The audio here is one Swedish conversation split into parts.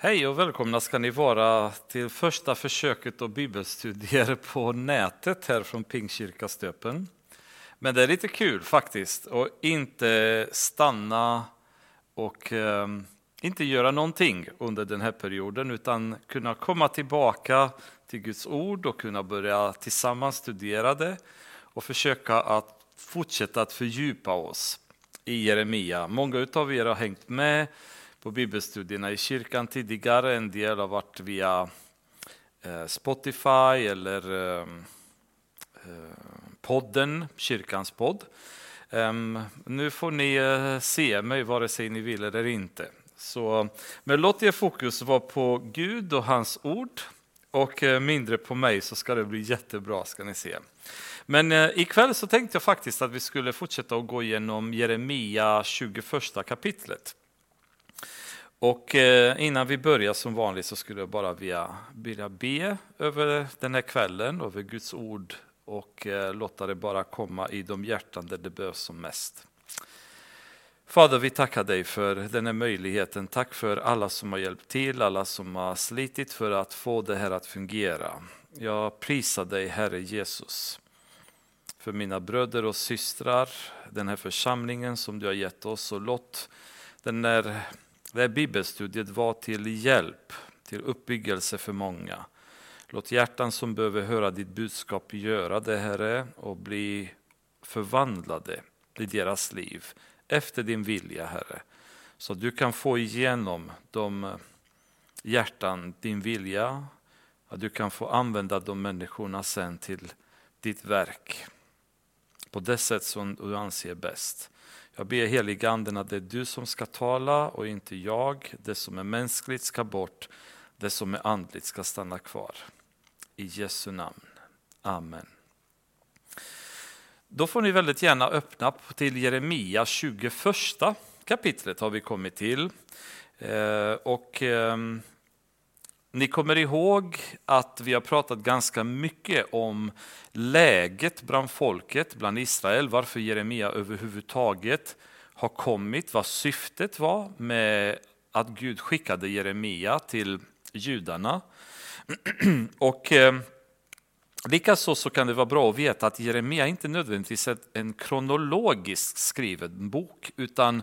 Hej och välkomna ska ni vara till första försöket av bibelstudier på nätet här från Pingstkyrka Stöpen. Men det är lite kul faktiskt att inte stanna och eh, inte göra någonting under den här perioden utan kunna komma tillbaka till Guds ord och kunna börja tillsammans studera det och försöka att fortsätta att fördjupa oss i Jeremia. Många av er har hängt med på bibelstudierna i kyrkan tidigare. En del har varit via eh, Spotify eller ehm, eh, podden, kyrkans podd. Ehm, nu får ni eh, se mig vare sig ni vill eller inte. Så, men låt er fokus vara på Gud och hans ord och mindre på mig så ska det bli jättebra ska ni se. Men ikväll så tänkte jag faktiskt att vi skulle fortsätta att gå igenom Jeremia 21 kapitlet. Och eh, innan vi börjar som vanligt så skulle jag bara vilja, be över den här kvällen, över Guds ord och eh, låta det bara komma i de hjärtan där det behövs som mest. Fader, vi tackar dig för den här möjligheten. Tack för alla som har hjälpt till, alla som har slitit för att få det här att fungera. Jag prisar dig, Herre Jesus, för mina bröder och systrar, den här församlingen som du har gett oss och låt den här det här bibelstudiet var till hjälp, till uppbyggelse för många. Låt hjärtan som behöver höra ditt budskap göra det, Herre, och bli förvandlade i deras liv efter din vilja, Herre. Så att du kan få igenom de eh, hjärtan, din vilja, att du kan få använda de människorna sen till ditt verk på det sätt som du anser bäst. Jag ber heliganden att det är du som ska tala och inte jag. Det som är mänskligt ska bort, det som är andligt ska stanna kvar. I Jesu namn. Amen. Då får ni väldigt gärna öppna till Jeremia 21 kapitlet har vi kommit till. Eh, och ehm, ni kommer ihåg att vi har pratat ganska mycket om läget bland folket, bland Israel, varför Jeremia överhuvudtaget har kommit, vad syftet var med att Gud skickade Jeremia till judarna. Och eh, Likaså så kan det vara bra att veta att Jeremia inte nödvändigtvis är en kronologiskt skriven bok, utan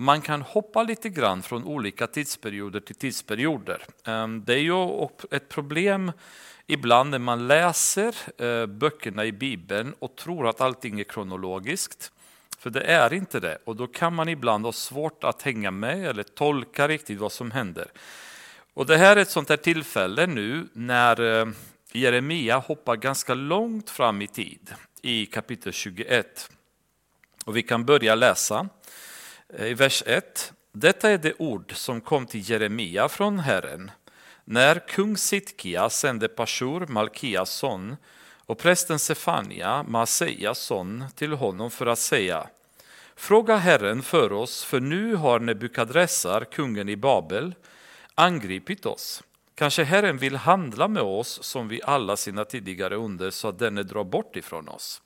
man kan hoppa lite grann från olika tidsperioder till tidsperioder. Ehm, det är ju ett problem ibland när man läser eh, böckerna i Bibeln och tror att allting är kronologiskt. För det är inte det och då kan man ibland ha svårt att hänga med eller tolka riktigt vad som händer. Och Det här är ett sånt här tillfälle nu när eh, Jeremia hoppar ganska långt fram i tid i kapitel 21. Och vi kan börja läsa Eh, i vers 1. Detta är det ord som kom till Jeremia från Herren när kung Sitkia sände Pashur, Malkias son, och prästen Sefania, Maasejas son, till honom för att säga Fråga Herren för oss, för nu har Nebukadressar, kungen i Babel, angripit oss. Kanske Herren vill handla med oss som vi alla sina tidigare under så att denne drar bort ifrån oss.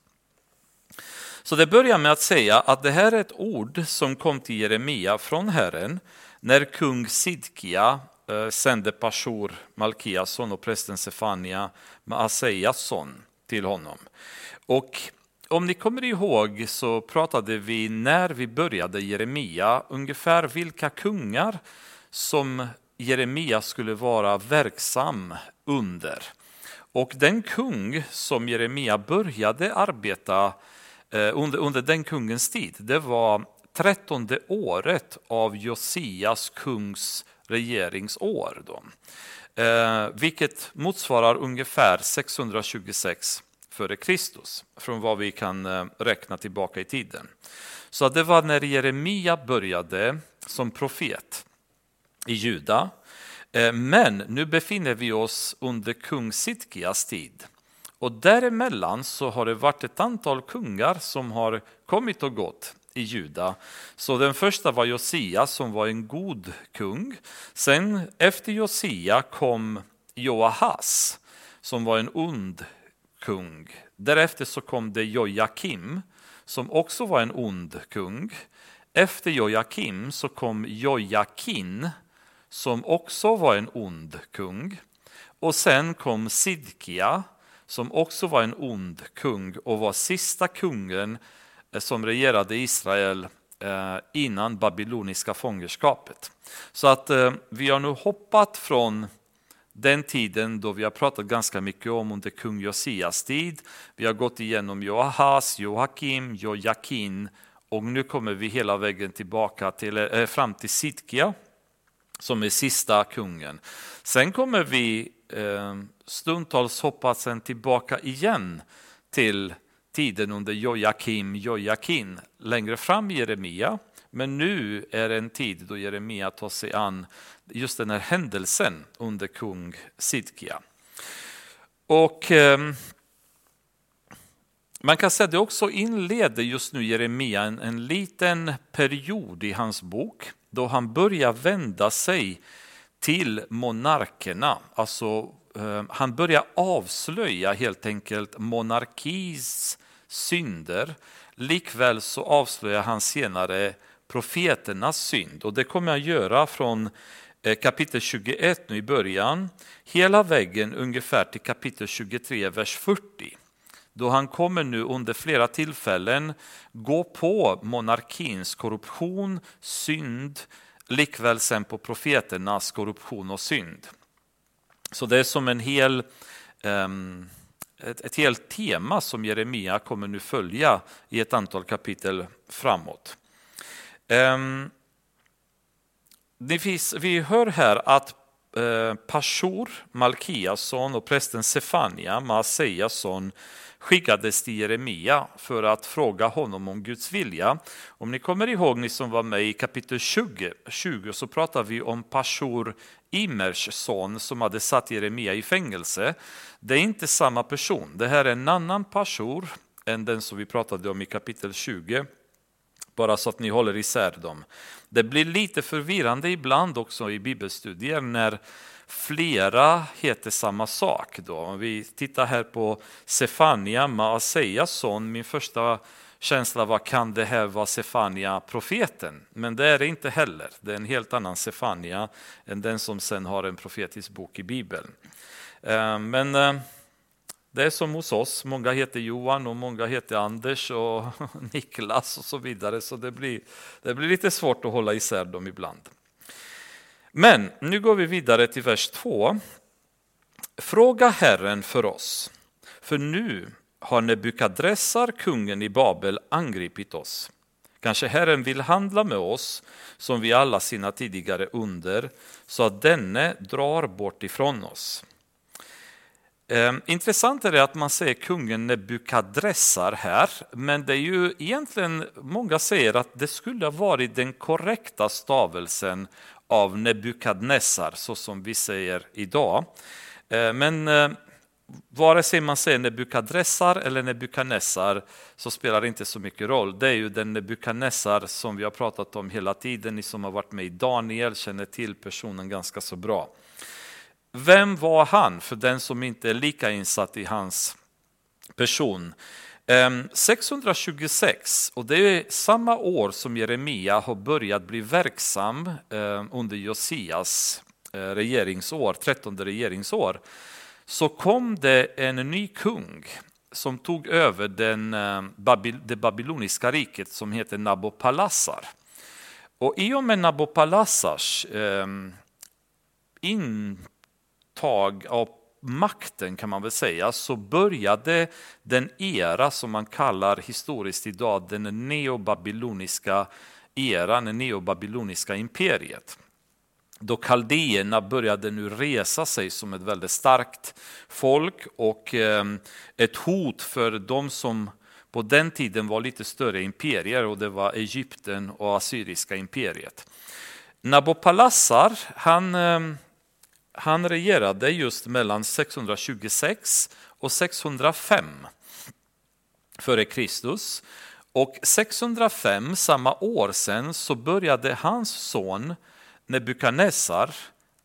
Så det börjar med att säga att det här är ett ord som kom till Jeremia från Herren när kung Sidkia eh, sände Pashur, Malkias son och prästen Sefania med son till honom. Och om ni kommer ihåg så pratade vi när vi började Jeremia ungefär vilka kungar som Jeremia skulle vara verksam under. Och den kung som Jeremia började arbeta Eh, under, under den kungens tid. Det var trettonde året av Josias kungs regeringsår. Då. Eh, vilket motsvarar ungefär 626 före Kristus, från vad vi kan eh, räkna tillbaka i tiden. Så det var när Jeremia började som profet i Juda. Eh, men nu befinner vi oss under kung Sitkias tid. Och däremellan så har det varit ett antal kungar som har kommit och gått i Juda. Så den första var Josia som var en god kung. Sen efter Josia kom Joahas som var en ond kung. Därefter så kom det Jojakim som också var en ond kung. Efter Jojakim så kom Jojakin som också var en ond kung. Och sen kom Sidkia som också var en ond kung och var sista kungen eh, som regerade Israel eh, innan babyloniska fångenskapet. Så att eh, vi har nu hoppat från den tiden då vi har pratat ganska mycket om under kung Josias tid. Vi har gått igenom Joahas, Joakim, Jojakin och nu kommer vi hela vägen tillbaka till, fram till Sidkia som är sista kungen. Sen kommer vi stundtals hoppas en tillbaka igen till tiden under Jojakim, Jojakin längre fram i Jeremia. Men nu är det en tid då Jeremia tar sig an just den här händelsen under kung Sidkia. Och eh, man kan säga att det också inleder just nu Jeremia en, en liten period i hans bok då han börjar vända sig till monarkerna. Alltså, Ehm, han börjar avslöja helt enkelt monarkis synder. Likväl så avslöjar han senare profeternas synd och det kommer jag göra från eh, kapitel 21 nu i början hela vägen ungefär till kapitel 23, vers 40 då han kommer nu under flera tillfällen gå på monarkins korruption, synd, likväl sen på profeternas korruption och synd. Så det är som en hel, ehm, ett, ett helt tema som Jeremia kommer nu följa i ett antal kapitel framåt. Ehm, Finns, vi hör här att eh, Pashur, Malkiasson och prästen Sefania, Maaseasson skickades till Jeremia för att fråga honom om Guds vilja. Om ni kommer ihåg, ni som var med i kapitel 20, 20 så pratar vi om Pashur Imers son som hade satt Jeremia i fängelse. Det är inte samma person, det här är en annan Pashur än den som vi pratade om i kapitel 20 bara så att ni håller isär dem. Det blir lite förvirrande ibland också i bibelstudier när flera heter samma sak. Då. Om vi tittar här på Sefania, Maasejas son, min första känsla vad kan det här vara Sefania profeten? Men det är det inte heller. Det är en helt annan Sefania än den som sen har en profetisk bok i Bibeln. Eh, men eh, det är som hos oss, många heter Johan och många heter Anders och Niklas och så vidare. Så det blir, det blir lite svårt att hålla isär dem ibland. Men nu går vi vidare till vers 2. Fråga Herren för oss, för nu har Nebukadressar, kungen i Babel, angripit oss. Kanske Herren vill handla med oss som vi alla sina tidigare under, så att denne drar bort ifrån oss. Ehm, intressant är det att man säger kungen Nebukadressar här, men det är ju egentligen, många säger att det skulle ha varit den korrekta stavelsen av Nebukadnessar, så som vi säger idag. Ehm, men ehm, vare sig man säger Nebukadressar eller Nebukadnessar så spelar det inte så mycket roll. Det är ju den Nebukadnessar som vi har pratat om hela tiden. Ni som har varit med i Daniel känner till personen ganska så bra. Vem var han för den som inte är lika insatt i hans person? Ehm, 626, och det är samma år som Jeremia har börjat bli verksam ehm, under Josias eh, regeringsår, 13 regeringsår, så kom det en ny kung som tog över den, eh, det babyloniska riket som heter Nabopalassar. Och i och med Nabopalassars eh, intag av makten kan man väl säga så började den era som man kallar historiskt idag den neobabyloniska eran, det neobabyloniska imperiet. Då kaldéerna började nu resa sig som ett väldigt starkt folk och ehm, ett hot för de som på den tiden var lite större imperier och det var Egypten och Assyriska imperiet. Nabopolassar, han ehm, han regerade just mellan 626 och 605 före Kristus. Och 605, samma år sen, så började hans son Nebukadnessar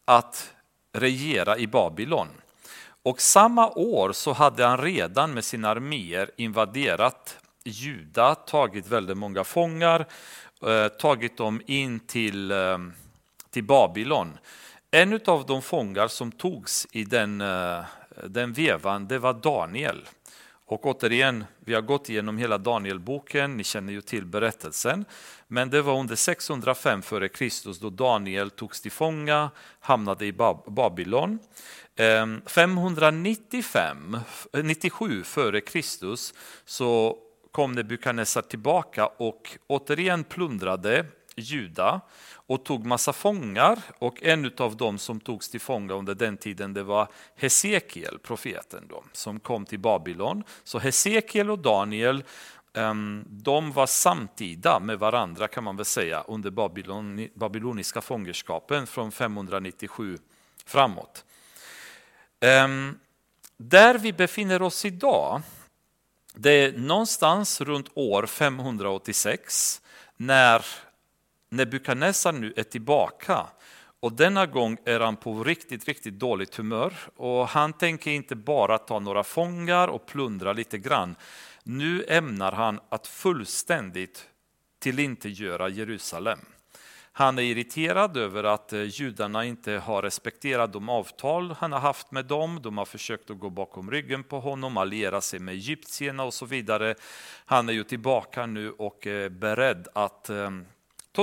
att regera i Babylon. Och samma år så hade han redan med sina arméer invaderat Juda, tagit väldigt många fångar, eh, tagit dem in till eh, till Babylon. En av de fångar som togs i den, eh, den vevan, det var Daniel. Och återigen, vi har gått igenom hela Danielboken, ni känner ju till berättelsen. Men det var under 605 f.Kr. då Daniel togs till fånga, hamnade i Babylon. 595, 97 f.Kr. så kom Nebukadnessar tillbaka och återigen plundrade Juda och tog massa fångar och en av dem som togs till fånga under den tiden det var Hesekiel, profeten då, som kom till Babylon. Så Hesekiel och Daniel ehm, de var samtida med varandra kan man väl säga under Babylon, babyloniska fångenskapen från 597 framåt. Ehm, där vi befinner oss idag, det är någonstans runt år 586 när Nebukadnessar nu är tillbaka och denna gång är han på riktigt, riktigt dåligt humör och han tänker inte bara ta några fångar och plundra lite grann. Nu ämnar han att fullständigt tillintetgöra Jerusalem. Han är irriterad över att eh, judarna inte har respekterat de avtal han har haft med dem. De har försökt att gå bakom ryggen på honom, alliera sig med egyptierna och så vidare. Han är ju tillbaka nu och är beredd att eh,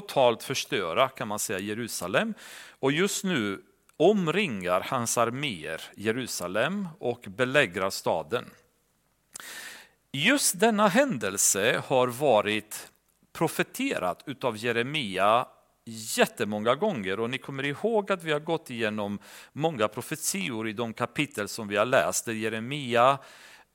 totalt förstöra kan man säga Jerusalem. Och just nu omringar hans arméer Jerusalem och belägrar staden. Just denna händelse har varit profeterat utav Jeremia jättemånga gånger och ni kommer ihåg att vi har gått igenom många profetior i de kapitel som vi har läst där Jeremia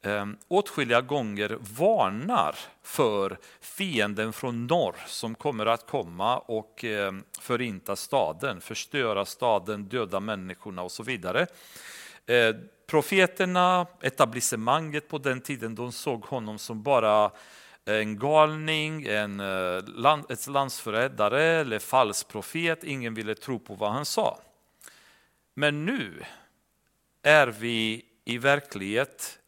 eh, åtskilliga gånger varnar för fienden från norr som kommer att komma och eh, förinta staden, förstöra staden, döda människorna och så vidare. Eh, profeterna, etablissemanget på den tiden, de såg honom som bara en galning, en eh, land, ett landsförrädare eller falsk profet. Ingen ville tro på vad han sa. Men nu är vi i verklighet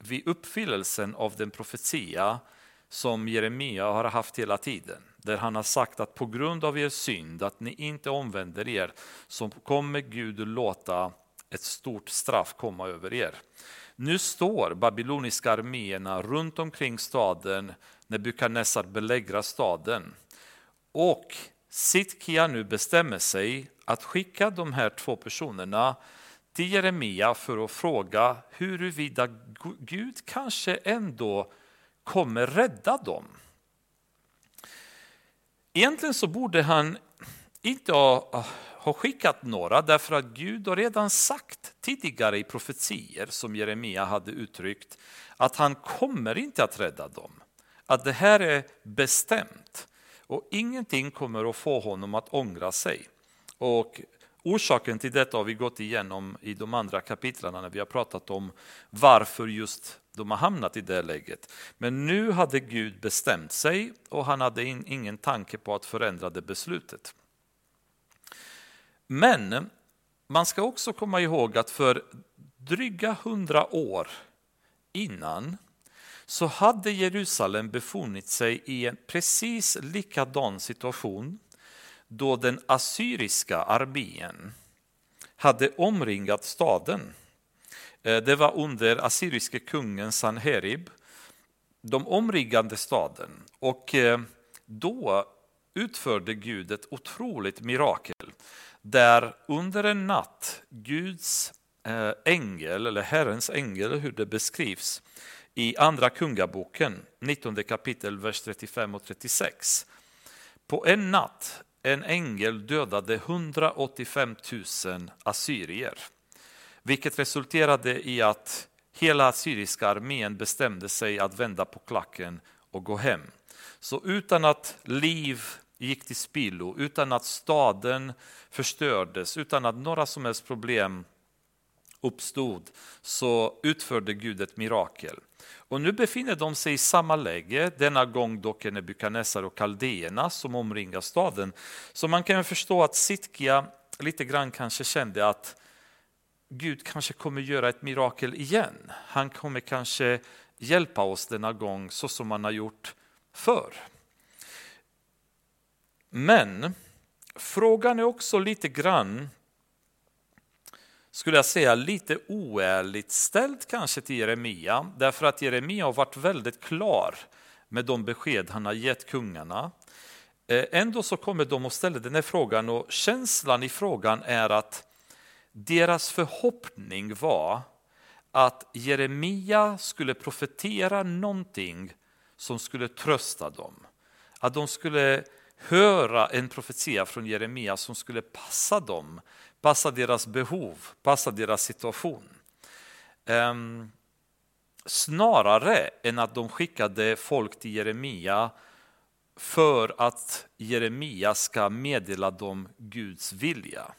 vid uppfyllelsen av den profetia som Jeremia har haft hela tiden. Där han har sagt att på grund av er synd, att ni inte omvänder er, så kommer Gud låta ett stort straff komma över er. Nu står babyloniska arméerna runt omkring staden när Bukadnessar belägrar staden. Och Sitkia nu bestämmer sig att skicka de här två personerna till Jeremia för att fråga huruvida Gud kanske ändå kommer rädda dem. Egentligen så borde han inte ha skickat några därför att Gud har redan sagt tidigare i profetier som Jeremia hade uttryckt att han kommer inte att rädda dem. Att det här är bestämt och ingenting kommer att få honom att ångra sig. Och Orsaken till detta har vi gått igenom i de andra kapitlen när vi har pratat om varför just de har hamnat i det läget. Men nu hade Gud bestämt sig och han hade ingen tanke på att förändra det beslutet. Men man ska också komma ihåg att för dryga hundra år innan så hade Jerusalem befunnit sig i en precis likadan situation då den assyriska armén hade omringat staden. Eh, det var under assyriske kungen Sanherib. De omringade staden och eh, då utförde Gud ett otroligt mirakel där under en natt Guds eh, ängel, eller Herrens ängel, hur det beskrivs i Andra Kungaboken, 19 kapitel, vers 35 och 36. På en natt, en ängel dödade 185 000 assyrier, vilket resulterade i att hela assyriska armén bestämde sig att vända på klacken och gå hem. Så utan att liv gick till spillo, utan att staden förstördes, utan att några som helst problem uppstod, så utförde Gud ett mirakel. Och nu befinner de sig i samma läge, denna gång dock Nebukadnessar och kaldéerna som omringar staden. Så man kan förstå att Sitkia lite grann kanske kände att Gud kanske kommer göra ett mirakel igen. Han kommer kanske hjälpa oss denna gång så som han har gjort förr. Men frågan är också lite grann, skulle jag säga, lite oärligt ställt kanske till Jeremia, därför att Jeremia har varit väldigt klar med de besked han har gett kungarna. Eh, ändå så kommer de och ställer den här frågan och känslan i frågan är att deras förhoppning var att Jeremia skulle profetera någonting som skulle trösta dem. Att de skulle höra en profetia från Jeremia som skulle passa dem, passa deras behov, passa deras situation. Um, snarare än att de skickade folk till Jeremia för att Jeremia ska meddela dem Guds vilja.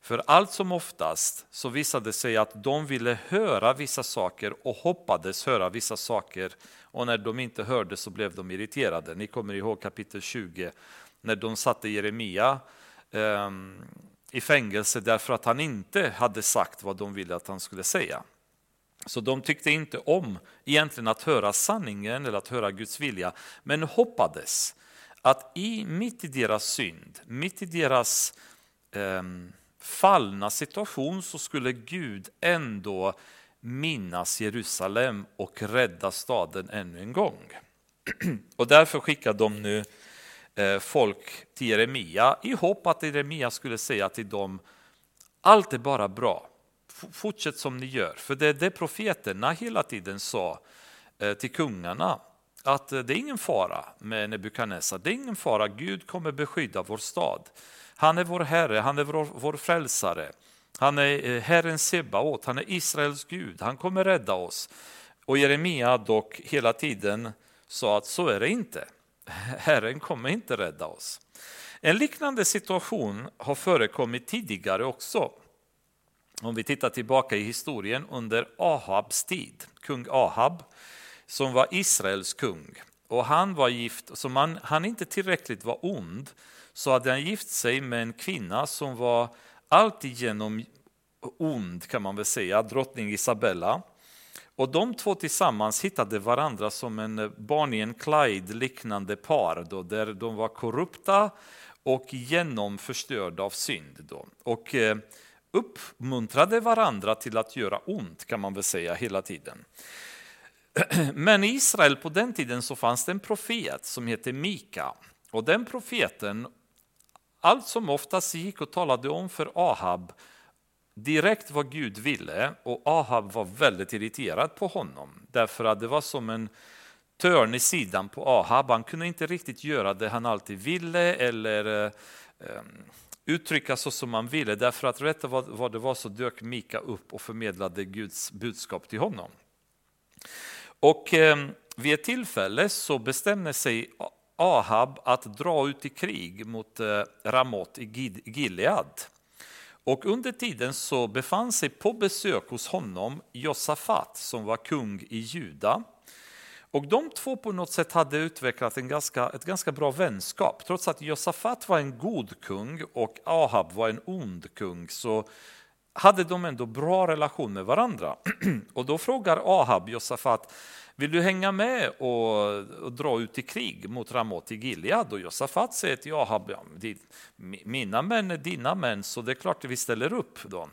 För allt som oftast så visade det sig att de ville höra vissa saker och hoppades höra vissa saker och när de inte hörde så blev de irriterade. Ni kommer ihåg kapitel 20 när de satte Jeremia eh, i fängelse därför att han inte hade sagt vad de ville att han skulle säga. Så de tyckte inte om egentligen att höra sanningen eller att höra Guds vilja, men hoppades att i, mitt i deras synd, mitt i deras eh, fallna situation så skulle Gud ändå minnas Jerusalem och rädda staden ännu en gång. Och därför skickar de nu eh, folk till Jeremia i hopp att Jeremia skulle säga till dem allt är bara bra, fortsätt som ni gör. För det är det profeterna hela tiden sa eh, till kungarna att eh, det är ingen fara med Nebukadnessar, det är ingen fara, Gud kommer beskydda vår stad. Han är vår Herre, han är vår, vår frälsare. Han är eh, Herren Sebaot, han är Israels Gud, han kommer rädda oss. Och Jeremia dock hela tiden sa att så är det inte. Herren kommer inte rädda oss. En liknande situation har förekommit tidigare också. Om vi tittar tillbaka i historien under Ahabs tid, kung Ahab, som var Israels kung. Och han var gift, så man, han inte tillräckligt var ond, så hade han gift sig med en kvinna som var alltigenom ond kan man väl säga, drottning Isabella. Och de två tillsammans hittade varandra som en Bonnie and Clyde liknande par då, där de var korrupta och genomförstörda av synd. Då. Och eh, uppmuntrade varandra till att göra ont kan man väl säga hela tiden. Men i Israel på den tiden så fanns det en profet som hette Mika. Och den profeten allt som oftast gick och talade om för Ahab direkt vad Gud ville och Ahab var väldigt irriterad på honom därför att det var som en törn i sidan på Ahab. Han kunde inte riktigt göra det han alltid ville eller eh, uttrycka så som han ville därför att rätt vad, vad det var så dök Mika upp och förmedlade Guds budskap till honom. Och eh, vid ett tillfälle så bestämde sig Ahab att dra ut i krig mot eh, Ramot i Gilead. Och under tiden så befann sig på besök hos honom Josafat som var kung i Juda. Och de två på något sätt hade utvecklat en ganska, ett ganska bra vänskap. Trots att Josafat var en god kung och Ahab var en ond kung så hade de ändå bra relation med varandra. Och då frågar Ahab Josafat, vill du hänga med och, och dra ut i krig mot Ramot i Gilead? Och Josafat säger till Ahab, ja, mina män är dina män, så det är klart att vi ställer upp. Då.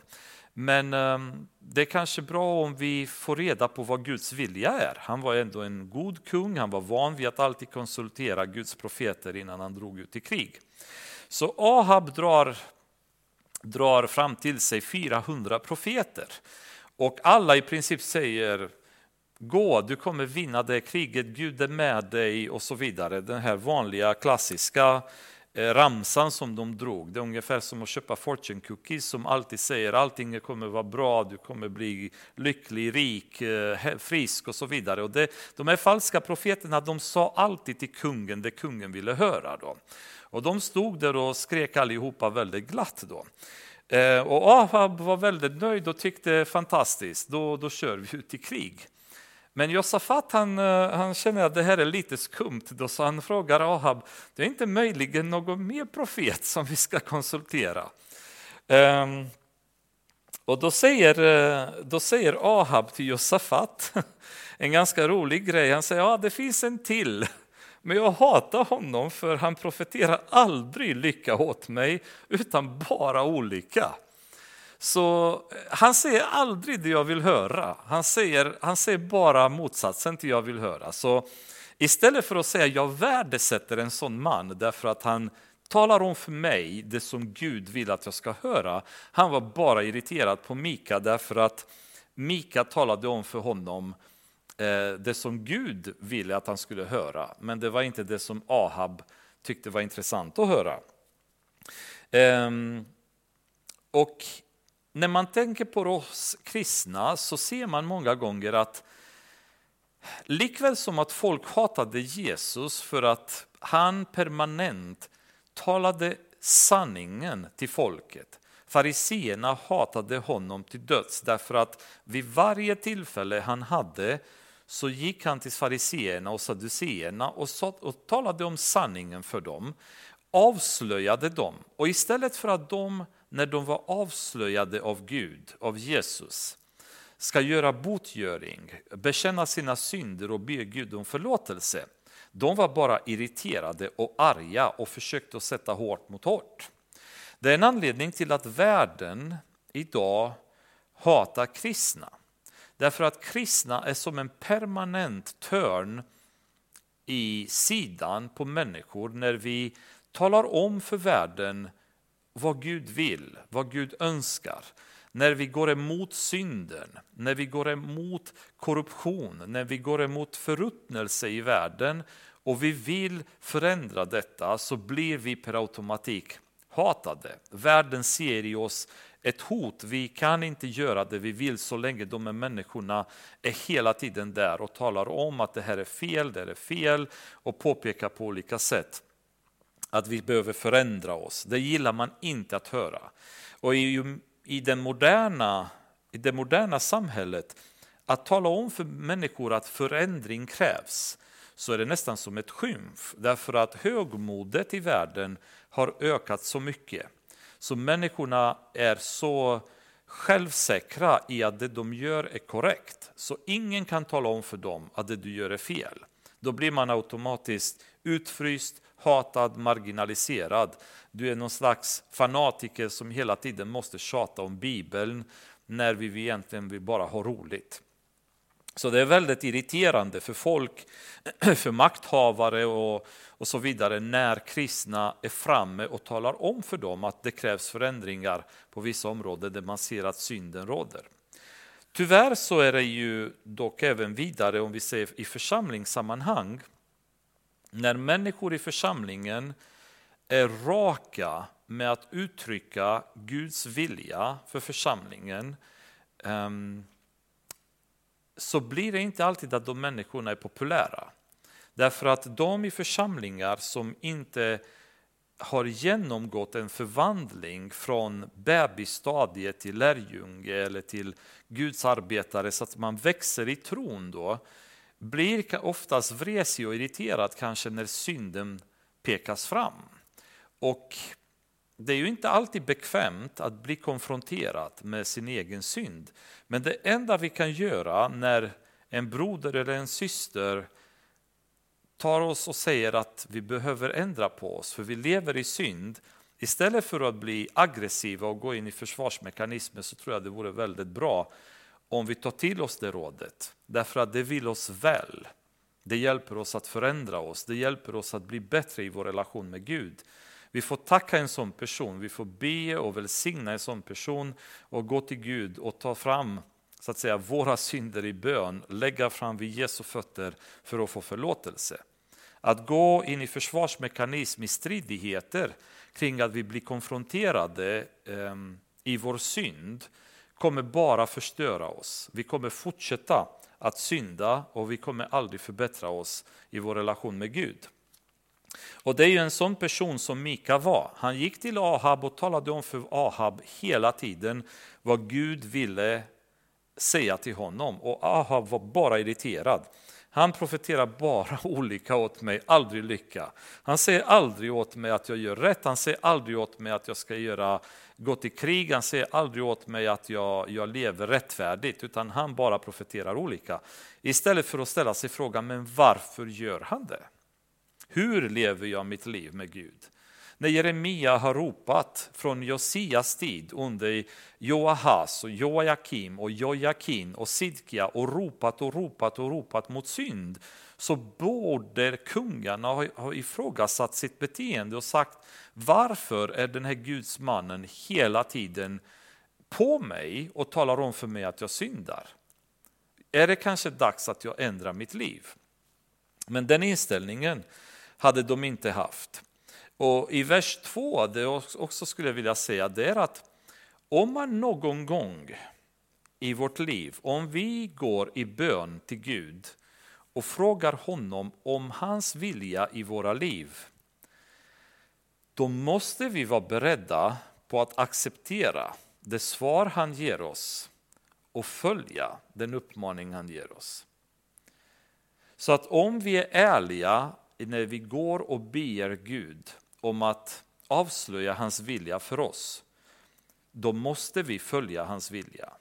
Men um, det är kanske bra om vi får reda på vad Guds vilja är. Han var ändå en god kung, han var van vid att alltid konsultera Guds profeter innan han drog ut i krig. Så Ahab drar, drar fram till sig 400 profeter och alla i princip säger Gå, du kommer vinna det kriget, Gud är med dig och så vidare. Den här vanliga klassiska eh, ramsan som de drog. Det är ungefär som att köpa fortune cookies som alltid säger allting kommer vara bra, du kommer bli lycklig, rik, eh, frisk och så vidare. Och det, de här falska profeterna de sa alltid till kungen det kungen ville höra. Då. Och de stod där och skrek allihopa väldigt glatt. Då. Eh, och Ahab var väldigt nöjd och tyckte fantastiskt, då, då kör vi ut i krig. Men Josafat han, eh, han känner att det här är lite skumt, då så han frågar Ahab, det är inte möjligen någon mer profet som vi ska konsultera? Um, och då säger, eh, då säger Ahab till Josafat en ganska rolig grej, han säger ja det finns en till Men jag hatar honom för han profeterar aldrig lycka åt mig, utan bara olycka. Så eh, han säger aldrig det jag vill höra. Han säger, han säger bara motsatsen till jag vill höra. Så istället för att säga jag värdesätter en sån man därför att han talar om för mig det som Gud vill att jag ska höra. Han var bara irriterad på Mika därför att Mika talade om för honom eh, det som Gud ville att han skulle höra, men det var inte det som Ahab tyckte var intressant att höra. Ehm, och när man tänker på oss kristna så ser man många gånger att likväl som att folk hatade Jesus för att han permanent talade sanningen till folket. Fariseerna hatade honom till döds därför att vid varje tillfälle han hade så gick han till fariseerna och saduceerna och, och talade om sanningen för dem, avslöjade dem och istället för att de när de var avslöjade av Gud, av Jesus, ska göra botgöring, bekänna sina synder och be Gud om förlåtelse. De var bara irriterade och arga och försökte sätta hårt mot hårt. Det är en anledning till att världen idag hatar kristna. Därför att kristna är som en permanent törn i sidan på människor när vi talar om för världen vad Gud vill, vad Gud önskar. När vi går emot synden, när vi går emot korruption, när vi går emot förruttnelse i världen och vi vill förändra detta så blir vi per automatik hatade. Världen ser i oss ett hot. Vi kan inte göra det vi vill så länge de här människorna är hela tiden där och talar om att det här är fel, det här är fel och påpekar på olika sätt att vi behöver förändra oss. Det gillar man inte att höra. Och i, i, den moderna, i det moderna samhället, att tala om för människor att förändring krävs, så är det nästan som ett skymf. Därför att högmodet i världen har ökat så mycket. Så människorna är så självsäkra i att det de gör är korrekt. Så ingen kan tala om för dem att det du gör är fel. Då blir man automatiskt utfryst, hatad, marginaliserad. Du är någon slags fanatiker som hela tiden måste tjata om Bibeln när vi egentligen vill bara ha roligt. Så det är väldigt irriterande för folk, för makthavare och, och så vidare när kristna är framme och talar om för dem att det krävs förändringar på vissa områden där man ser att synden råder. Tyvärr så är det ju dock även vidare om vi ser i församlingssammanhang när människor i församlingen är raka med att uttrycka Guds vilja för församlingen ehm, så blir det inte alltid att de människorna är populära. Därför att de i församlingar som inte har genomgått en förvandling från bebisstadiet till lärjunge eller till Guds arbetare så att man växer i tron då, blir oftast vresig och irriterad kanske när synden pekas fram. Och det är ju inte alltid bekvämt att bli konfronterad med sin egen synd. Men det enda vi kan göra när en broder eller en syster tar oss och säger att vi behöver ändra på oss för vi lever i synd. Istället för att bli aggressiva och gå in i försvarsmekanismer så tror jag det vore väldigt bra om vi tar till oss det rådet, därför att det vill oss väl. Det hjälper oss att förändra oss, det hjälper oss att bli bättre i vår relation med Gud. Vi får tacka en sån person, vi får be och välsigna en sån person och gå till Gud och ta fram så att säga, våra synder i bön, lägga fram vid Jesu fötter för att få förlåtelse. Att gå in i försvarsmekanism i stridigheter kring att vi blir konfronterade eh, i vår synd kommer bara förstöra oss. Vi kommer fortsätta att synda och vi kommer aldrig förbättra oss i vår relation med Gud. Och det är ju en sån person som Mika var. Han gick till Ahab och talade om för Ahab hela tiden vad Gud ville säga till honom. Och Ahab var bara irriterad. Han profeterar bara olika åt mig, aldrig lycka. Han säger aldrig åt mig att jag gör rätt, han säger aldrig åt mig att jag ska göra, gå till krig, han säger aldrig åt mig att jag, jag lever rättfärdigt, utan han bara profeterar olika. Istället för att ställa sig frågan, men varför gör han det? Hur lever jag mitt liv med Gud? När Jeremia har ropat från Josias tid under Joahas och Joakim och Jojakin och Sidkia och ropat och ropat och ropat mot synd så borde kungarna ha ifrågasatt sitt beteende och sagt varför är den här gudsmannen hela tiden på mig och talar om för mig att jag syndar? Är det kanske dags att jag ändrar mitt liv? Men den inställningen hade de inte haft. Och i vers 2, det också skulle jag vilja säga, det är att om man någon gång i vårt liv, om vi går i bön till Gud och frågar honom om hans vilja i våra liv, då måste vi vara beredda på att acceptera det svar han ger oss och följa den uppmaning han ger oss. Så att om vi är ärliga när vi går och ber Gud om att avslöja hans vilja för oss, då måste vi följa hans vilja.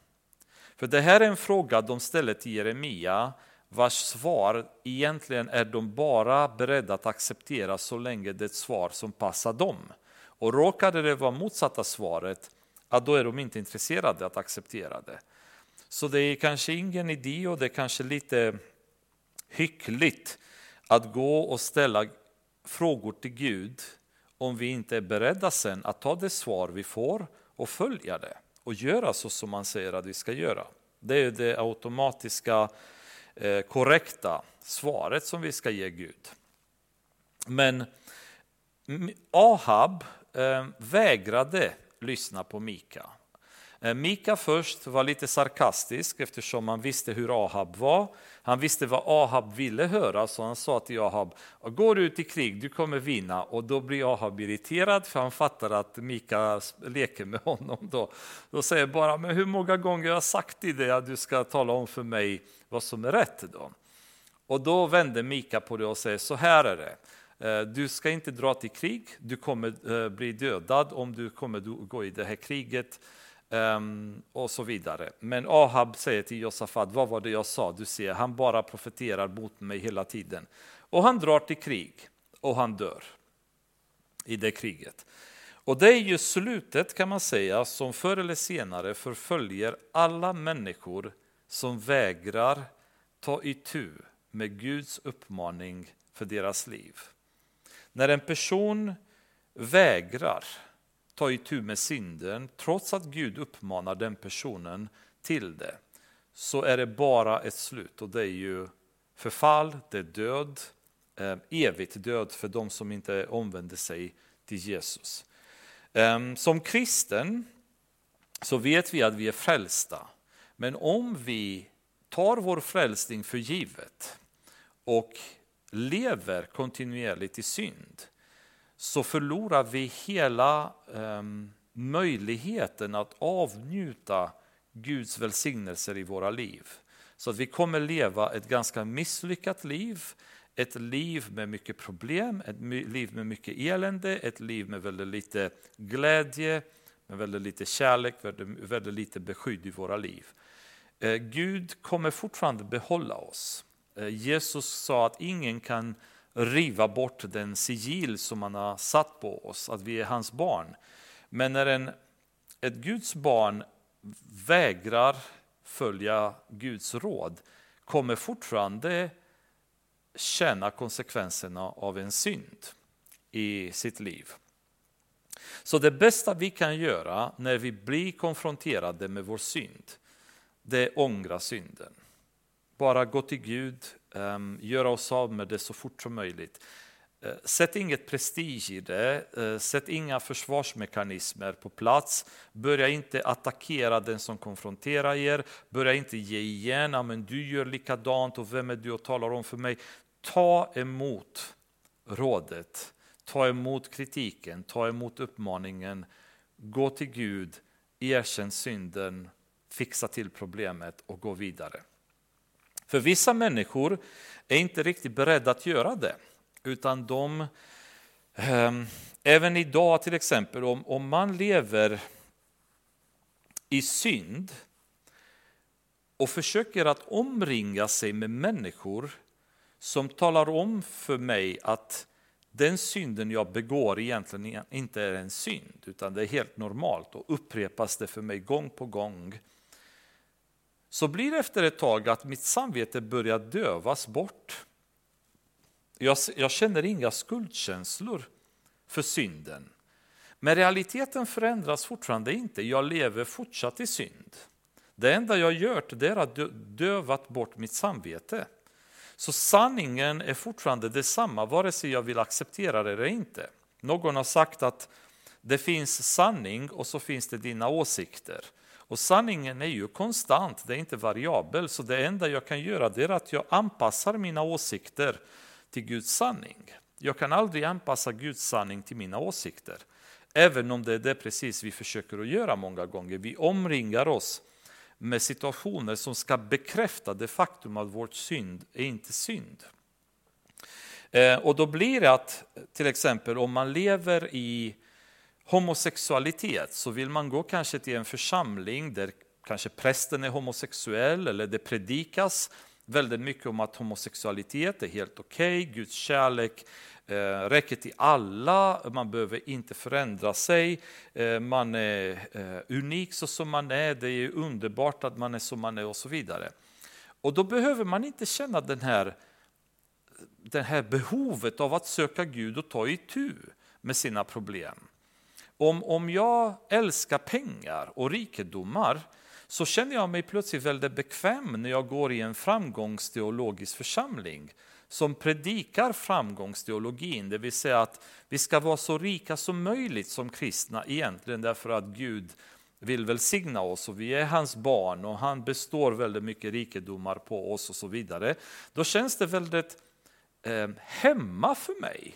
För det här är en fråga de ställer till Jeremia vars svar egentligen är de bara beredda att acceptera så länge det är ett svar som passar dem. Och råkade det vara motsatta svaret, ja, då är de inte intresserade att acceptera det. Så det är kanske ingen idé och det är kanske lite hyckligt att gå och ställa frågor till Gud om vi inte är beredda sen att ta det svar vi får och följa det och göra så som man säger att vi ska göra. Det är det automatiska Eh, korrekta svaret som vi ska ge Gud. Men Ahab eh, vägrade lyssna på Mika. Eh, Mika först var lite sarkastisk eftersom han visste hur Ahab var. Han visste vad Ahab ville höra så han sa till Ahab, går du ut i krig, du kommer vinna. Och då blir Ahab irriterad för han fattar att Mika leker med honom. Då, då säger bara, men hur många gånger har jag sagt till dig att du ska tala om för mig vad som är rätt? Då? Och då vänder Mika på det och säger, så här är det. Eh, du ska inte dra till krig, du kommer eh, bli dödad om du kommer gå i det här kriget. Um, och så vidare. Men Ahab säger till Josafat, vad var det jag sa? Du ser, han bara profeterar mot mig hela tiden. Och han drar till krig och han dör i det kriget. Och det är ju slutet kan man säga som förr eller senare förföljer alla människor som vägrar ta itu med Guds uppmaning för deras liv. När en person vägrar ta itu med synden, trots att Gud uppmanar den personen till det, så är det bara ett slut och det är ju förfall, det är död, eh, evigt död för de som inte omvänder sig till Jesus. Ehm, som kristen så vet vi att vi är frälsta, men om vi tar vår frälsning för givet och lever kontinuerligt i synd, så förlorar vi hela um, möjligheten att avnjuta Guds välsignelser i våra liv. Så att vi kommer leva ett ganska misslyckat liv, ett liv med mycket problem, ett liv med mycket elände, ett liv med väldigt lite glädje, med väldigt lite kärlek, väldigt, väldigt lite beskydd i våra liv. Eh, Gud kommer fortfarande behålla oss. Eh, Jesus sa att ingen kan riva bort den sigill som han har satt på oss, att vi är hans barn. Men när en, ett Guds barn vägrar följa Guds råd kommer fortfarande känna konsekvenserna av en synd i sitt liv. Så det bästa vi kan göra när vi blir konfronterade med vår synd, det är ångra synden. Bara gå till Gud, Ehm, göra oss av med det så fort som möjligt. Uh, sätt inget prestige i det, uh, sätt inga försvarsmekanismer på plats. Börja inte attackera den som konfronterar er, börja inte ge igen, men du gör likadant och vem är du och talar om för mig? Ta emot rådet, ta emot kritiken, ta emot uppmaningen, gå till Gud, erkänn synden, fixa till problemet och gå vidare. För vissa människor är inte riktigt beredda att göra det, utan de, eh, även idag till exempel, om, om man lever i synd och försöker att omringa sig med människor som talar om för mig att den synden jag begår egentligen inte är en synd, utan det är helt normalt och upprepas det för mig gång på gång, så blir det efter ett tag att mitt samvete börjar dövas bort. Jag, jag känner inga skuldkänslor för synden. Men realiteten förändras fortfarande inte, jag lever fortsatt i synd. Det enda jag gjort är att dövat bort mitt samvete. Så sanningen är fortfarande detsamma vare sig jag vill acceptera det eller inte. Någon har sagt att det finns sanning och så finns det dina åsikter. Och sanningen är ju konstant, det är inte variabel, så det enda jag kan göra det är att jag anpassar mina åsikter till Guds sanning. Jag kan aldrig anpassa Guds sanning till mina åsikter. Även om det är det precis vi försöker att göra många gånger. Vi omringar oss med situationer som ska bekräfta det faktum att vårt synd är inte synd. Eh, och då blir det att till exempel om man lever i homosexualitet så vill man gå kanske till en församling där kanske prästen är homosexuell eller det predikas väldigt mycket om att homosexualitet är helt okej, okay, Guds kärlek eh, räcker till alla, man behöver inte förändra sig, eh, man är eh, unik så som man är, det är underbart att man är som man är och så vidare. Och då behöver man inte känna den här, det här behovet av att söka Gud och ta itu med sina problem. Om, om jag älskar pengar och rikedomar så känner jag mig plötsligt väldigt bekväm när jag går i en framgångsteologisk församling som predikar framgångsteologin, det vill säga att vi ska vara så rika som möjligt som kristna egentligen därför att Gud vill välsigna oss och vi är hans barn och han består väldigt mycket rikedomar på oss och så vidare. Då känns det väldigt eh, hemma för mig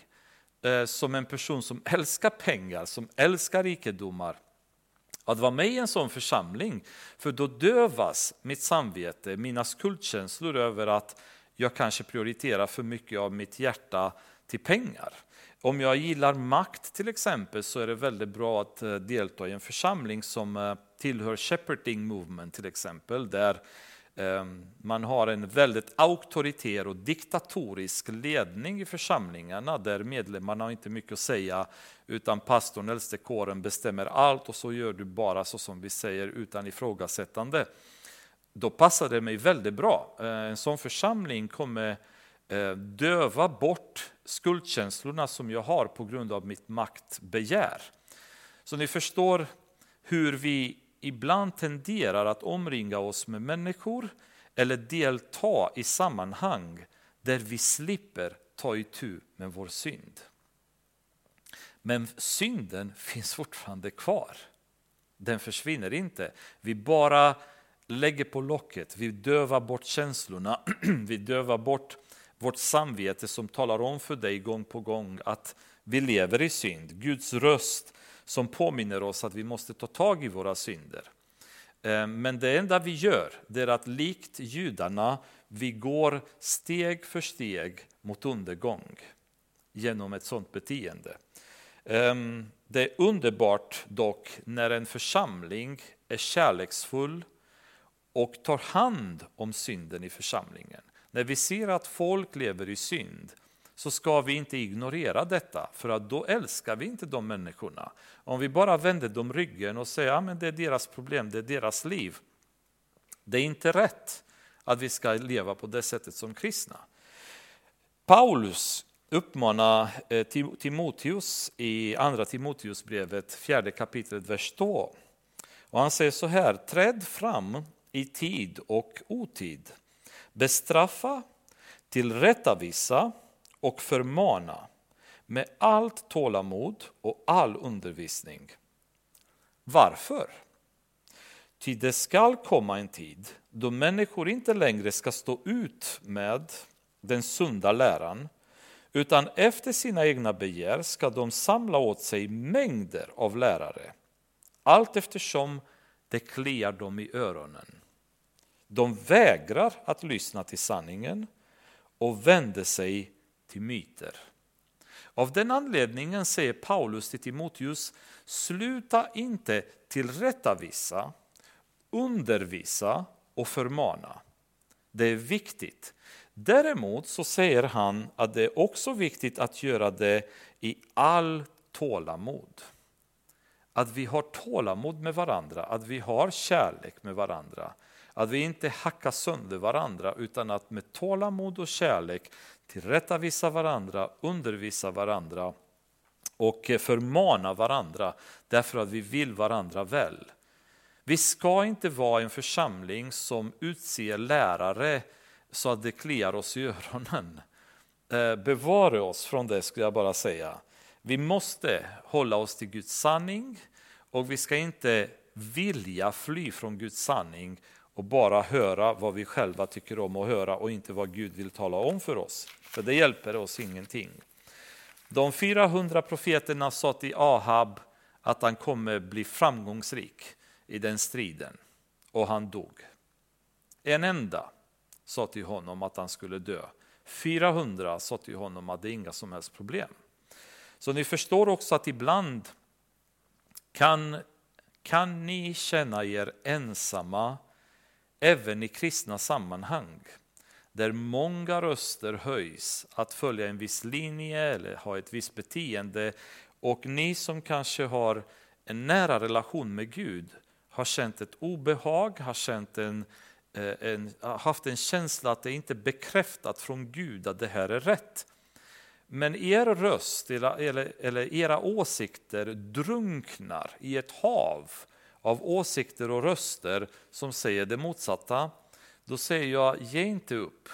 Eh, som en person som älskar pengar, som älskar rikedomar att vara med i en sån församling, för då dövas mitt samvete, mina skuldkänslor över att jag kanske prioriterar för mycket av mitt hjärta till pengar. Om jag gillar makt till exempel så är det väldigt bra att eh, delta i en församling som eh, tillhör Shepherding Movement till exempel, där Ehm, man har en väldigt auktoritär och diktatorisk ledning i församlingarna där medlemmarna har inte mycket att säga utan pastorn, äldste kåren bestämmer allt och så gör du bara så som vi säger utan ifrågasättande. Då passar det mig väldigt bra. Ehm, en sån församling kommer ehm, döva bort skuldkänslorna som jag har på grund av mitt maktbegär. Så ni förstår hur vi ibland tenderar att omringa oss med människor eller delta i sammanhang där vi slipper ta itu med vår synd. Men synden finns fortfarande kvar. Den försvinner inte. Vi bara lägger på locket, vi dövar bort känslorna, vi dövar bort vårt samvete som talar om för dig gång på gång att vi lever i synd. Guds röst som påminner oss att vi måste ta tag i våra synder. Eh, men det enda vi gör det är att likt judarna, vi går steg för steg mot undergång genom ett sådant beteende. Ehm, det är underbart dock när en församling är kärleksfull och tar hand om synden i församlingen. När vi ser att folk lever i synd så ska vi inte ignorera detta, för att då älskar vi inte de människorna. Om vi bara vänder dem ryggen och säger att ja, det är deras problem, det är deras liv. Det är inte rätt att vi ska leva på det sättet som kristna. Paulus uppmanar eh, Timoteus i andra Timoteusbrevet, fjärde kapitlet, vers 2. Och han säger så här, träd fram i tid och otid, bestraffa, tillrättavisa, och förmana med allt tålamod och all undervisning. Varför? Ty det skall komma en tid då människor inte längre ska stå ut med den sunda läran utan efter sina egna begär ska de samla åt sig mängder av lärare allt eftersom det kliar dem i öronen. De vägrar att lyssna till sanningen och vänder sig till myter. Av den anledningen säger Paulus till Timoteus, sluta inte tillrättavisa, undervisa och förmana. Det är viktigt. Däremot så säger han att det är också viktigt att göra det i all tålamod. Att vi har tålamod med varandra, att vi har kärlek med varandra. Att vi inte hackar sönder varandra utan att med tålamod och kärlek tillrättavisa varandra, undervisa varandra och förmana varandra därför att vi vill varandra väl. Vi ska inte vara en församling som utser lärare så att det kliar oss i öronen. Eh, Bevara oss från det skulle jag bara säga. Vi måste hålla oss till Guds sanning och vi ska inte vilja fly från Guds sanning och bara höra vad vi själva tycker om att höra och inte vad Gud vill tala om för oss. För det hjälper oss ingenting. De 400 profeterna sa till Ahab att han kommer bli framgångsrik i den striden och han dog. En enda sa till honom att han skulle dö. 400 sa till honom att det är inga som helst problem. Så ni förstår också att ibland kan, kan ni känna er ensamma även i kristna sammanhang där många röster höjs att följa en viss linje eller ha ett visst beteende och ni som kanske har en nära relation med Gud har känt ett obehag, har känt en, eh, en, haft en känsla att det inte är bekräftat från Gud att det här är rätt. Men er röst eller, eller, eller era åsikter drunknar i ett hav av åsikter och röster som säger det motsatta. Då säger jag, ge inte upp.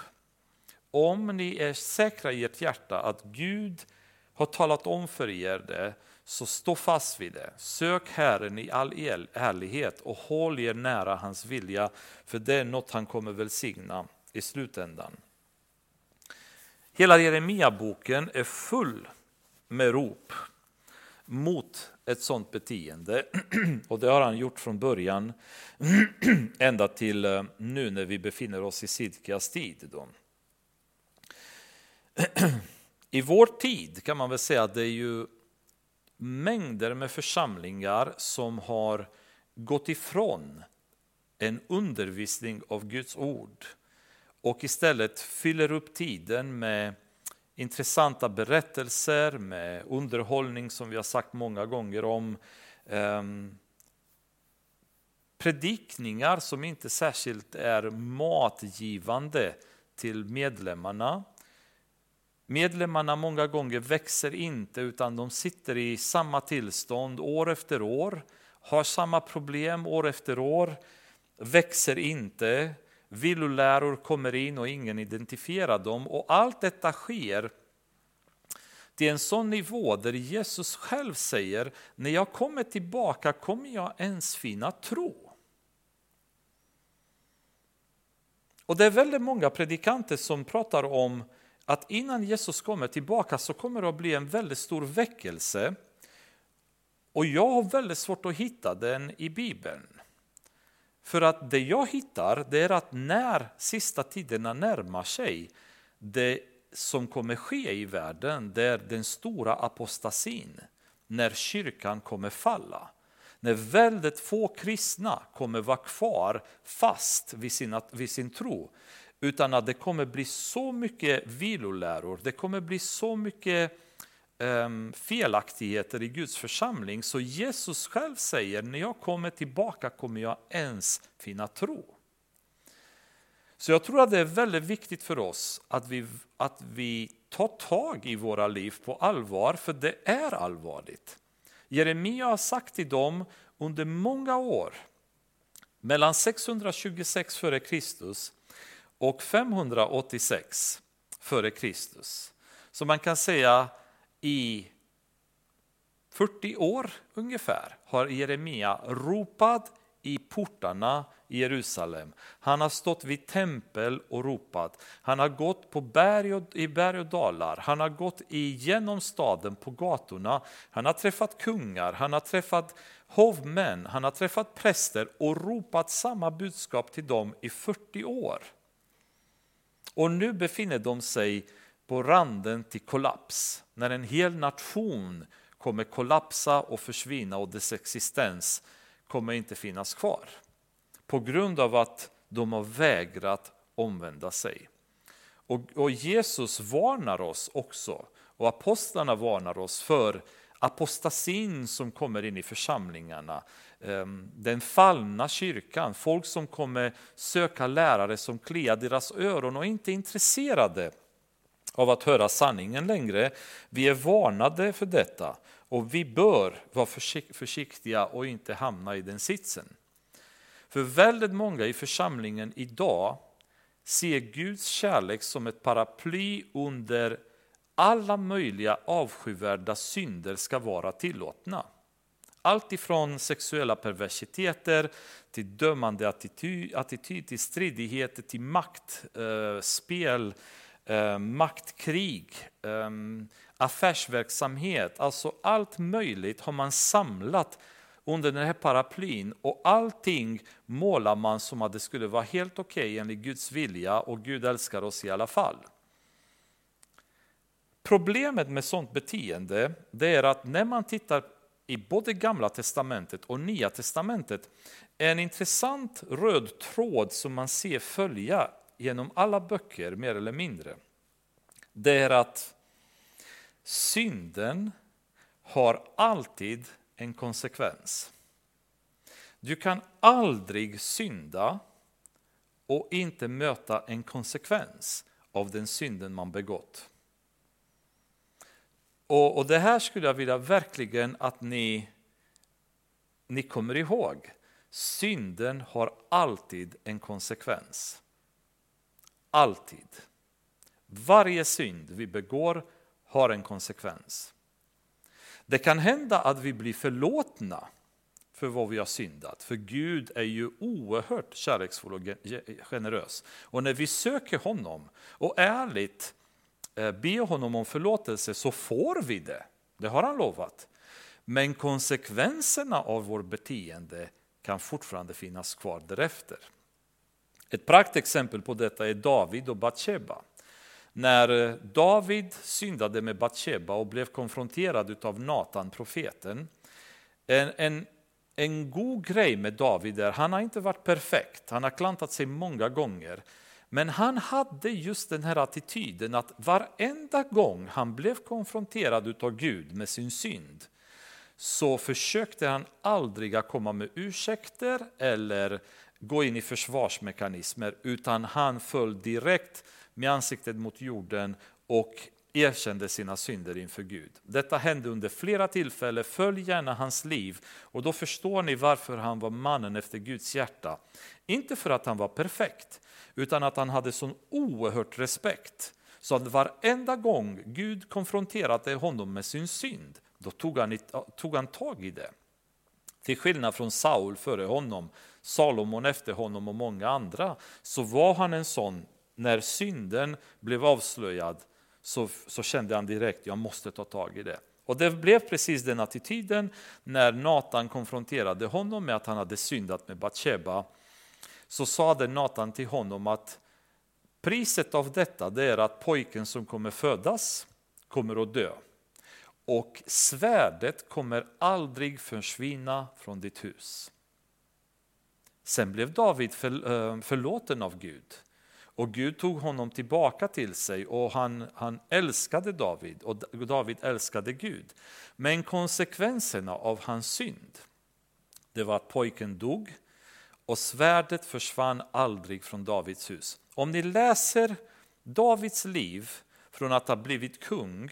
Om ni är säkra i ert hjärta att Gud har talat om för er det, så stå fast vid det. Sök Herren i all ärlighet och håll er nära hans vilja, för det är något han kommer välsigna i slutändan. Hela Jeremia-boken är full med rop mot ett sådant beteende. Och det har han gjort från början ända till eh, nu när vi befinner oss i Sidkias tid. Då. I vår tid kan man väl säga att det är ju mängder med församlingar som har gått ifrån en undervisning av Guds ord och istället fyller upp tiden med intressanta berättelser, med underhållning som vi har sagt många gånger om. Um, predikningar som inte särskilt är matgivande till medlemmarna. Medlemmarna många gånger växer inte utan de sitter i samma tillstånd år efter år, har samma problem år efter år, växer inte, villoläror kommer in och ingen identifierar dem och allt detta sker till en sån nivå där Jesus själv säger, när jag kommer tillbaka kommer jag ens finna tro. Och det är väldigt många predikanter som pratar om att innan Jesus kommer tillbaka så kommer det att bli en väldigt stor väckelse. Och jag har väldigt svårt att hitta den i Bibeln. För att det jag hittar det är att när sista tiderna närmar sig, det som kommer ske i världen, det är den stora apostasin, när kyrkan kommer falla. När väldigt få kristna kommer vara kvar fast vid, sina, vid sin tro. Utan att det kommer bli så mycket viloläror, det kommer bli så mycket Ehm, felaktigheter i Guds församling. Så Jesus själv säger, när jag kommer tillbaka kommer jag ens finna tro. Så jag tror att det är väldigt viktigt för oss att vi, att vi tar tag i våra liv på allvar, för det är allvarligt. Jeremia har sagt till dem under många år, mellan 626 f.Kr. och 586 f.Kr. Så man kan säga i 40 år ungefär har Jeremia ropat i portarna i Jerusalem. Han har stått vid tempel och ropat. Han har gått på berg och, i berg och dalar. Han har gått igenom staden på gatorna. Han har träffat kungar, han har träffat hovmän, han har träffat präster och ropat samma budskap till dem i 40 år. Och nu befinner de sig på randen till kollaps, när en hel nation kommer kollapsa och försvinna och dess existens kommer inte finnas kvar. På grund av att de har vägrat omvända sig. Och, och Jesus varnar oss också, och apostlarna varnar oss för apostasin som kommer in i församlingarna. Ehm, den fallna kyrkan, folk som kommer söka lärare som kliar deras öron och inte är intresserade av att höra sanningen längre. Vi är varnade för detta och vi bör vara försiktiga och inte hamna i den sitsen. För väldigt många i församlingen idag ser Guds kärlek som ett paraply under alla möjliga avskyvärda synder ska vara tillåtna. Allt ifrån sexuella perversiteter till dömande attityd, attityd till stridigheter, till maktspel, eh, Eh, maktkrig, eh, affärsverksamhet. Alltså allt möjligt har man samlat under den här paraplyn och allting målar man som att det skulle vara helt okej okay enligt Guds vilja och Gud älskar oss i alla fall. Problemet med sånt beteende det är att när man tittar i både gamla testamentet och nya testamentet en intressant röd tråd som man ser följa genom alla böcker mer eller mindre. Det är att synden har alltid en konsekvens. Du kan aldrig synda och inte möta en konsekvens av den synden man begått. Och, och det här skulle jag vilja verkligen att ni, ni kommer ihåg. Synden har alltid en konsekvens. Alltid. Varje synd vi begår har en konsekvens. Det kan hända att vi blir förlåtna för vad vi har syndat. För Gud är ju oerhört kärleksfull och generös. Och när vi söker honom och ärligt eh, ber honom om förlåtelse så får vi det. Det har han lovat. Men konsekvenserna av vårt beteende kan fortfarande finnas kvar därefter. Ett praktexempel på detta är David och Batsheba. När eh, David syndade med Batsheba och blev konfronterad av Natan, profeten. En, en, en god grej med David är han har inte varit perfekt, han har klantat sig många gånger. Men han hade just den här attityden att varenda gång han blev konfronterad av Gud med sin synd så försökte han aldrig att komma med ursäkter eller gå in i försvarsmekanismer utan han föll direkt med ansiktet mot jorden och erkände sina synder inför Gud. Detta hände under flera tillfällen, följ gärna hans liv och då förstår ni varför han var mannen efter Guds hjärta. Inte för att han var perfekt, utan att han hade sån oerhört respekt. Så att varenda gång Gud konfronterade honom med sin synd, då tog han, tog han tag i det. Till skillnad från Saul före honom, Salomon efter honom och många andra, så var han en sån, när synden blev avslöjad, så, så kände han direkt, jag måste ta tag i det. Och det blev precis den attityden när Natan konfronterade honom med att han hade syndat med Batsheba så sade Natan till honom att priset av detta det är att pojken som kommer födas kommer att dö. Och svärdet kommer aldrig försvinna från ditt hus. Sen blev David för, eh, förlåten av Gud. Och Gud tog honom tillbaka till sig och han, han älskade David och David älskade Gud. Men konsekvenserna av hans synd, det var att pojken dog och svärdet försvann aldrig från Davids hus. Om ni läser Davids liv från att ha blivit kung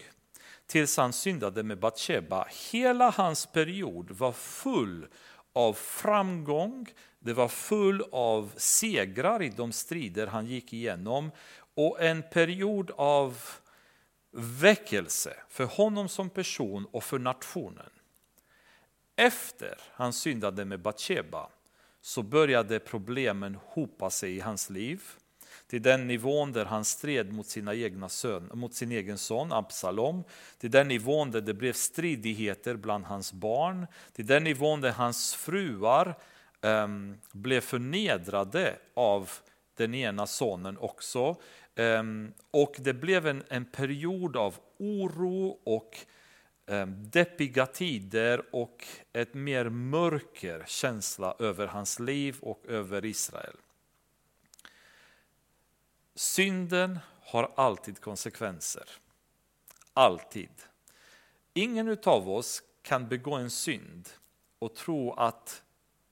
tills han syndade med Batsheba, hela hans period var full av framgång, det var full av segrar i de strider han gick igenom och en period av väckelse för honom som person och för nationen. Efter han syndade med Batsheba så började problemen hopa sig i hans liv till den nivån där han stred mot, sina egna sön, mot sin egen son Absalom, till den nivån där det blev stridigheter bland hans barn, till den nivån där hans fruar um, blev förnedrade av den ena sonen också. Um, och det blev en, en period av oro och um, deppiga tider och ett mer mörker känsla över hans liv och över Israel. Synden har alltid konsekvenser. Alltid. Ingen av oss kan begå en synd och tro att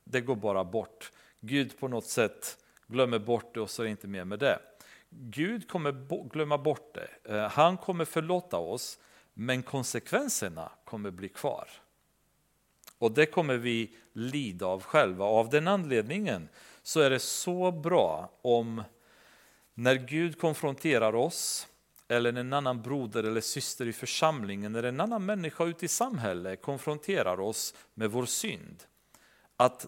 det går bara bort. Gud på något sätt glömmer bort det och så är det inte mer med det. Gud kommer glömma bort det. Eh, han kommer förlåta oss, men konsekvenserna kommer bli kvar. Och det kommer vi lida av själva. Av den anledningen så är det så bra om när Gud konfronterar oss eller en annan broder eller syster i församlingen eller en annan människa ute i samhället konfronterar oss med vår synd. Att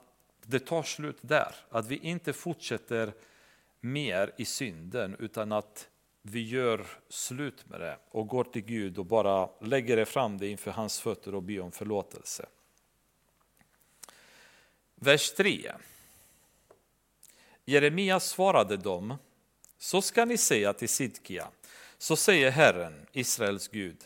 det tar slut där, att vi inte fortsätter mer i synden utan att vi gör slut med det och går till Gud och bara lägger det fram det inför hans fötter och ber om förlåtelse. Vers 3. Jeremia svarade dem, så ska ni säga till Sidkia, så säger Herren, Israels Gud.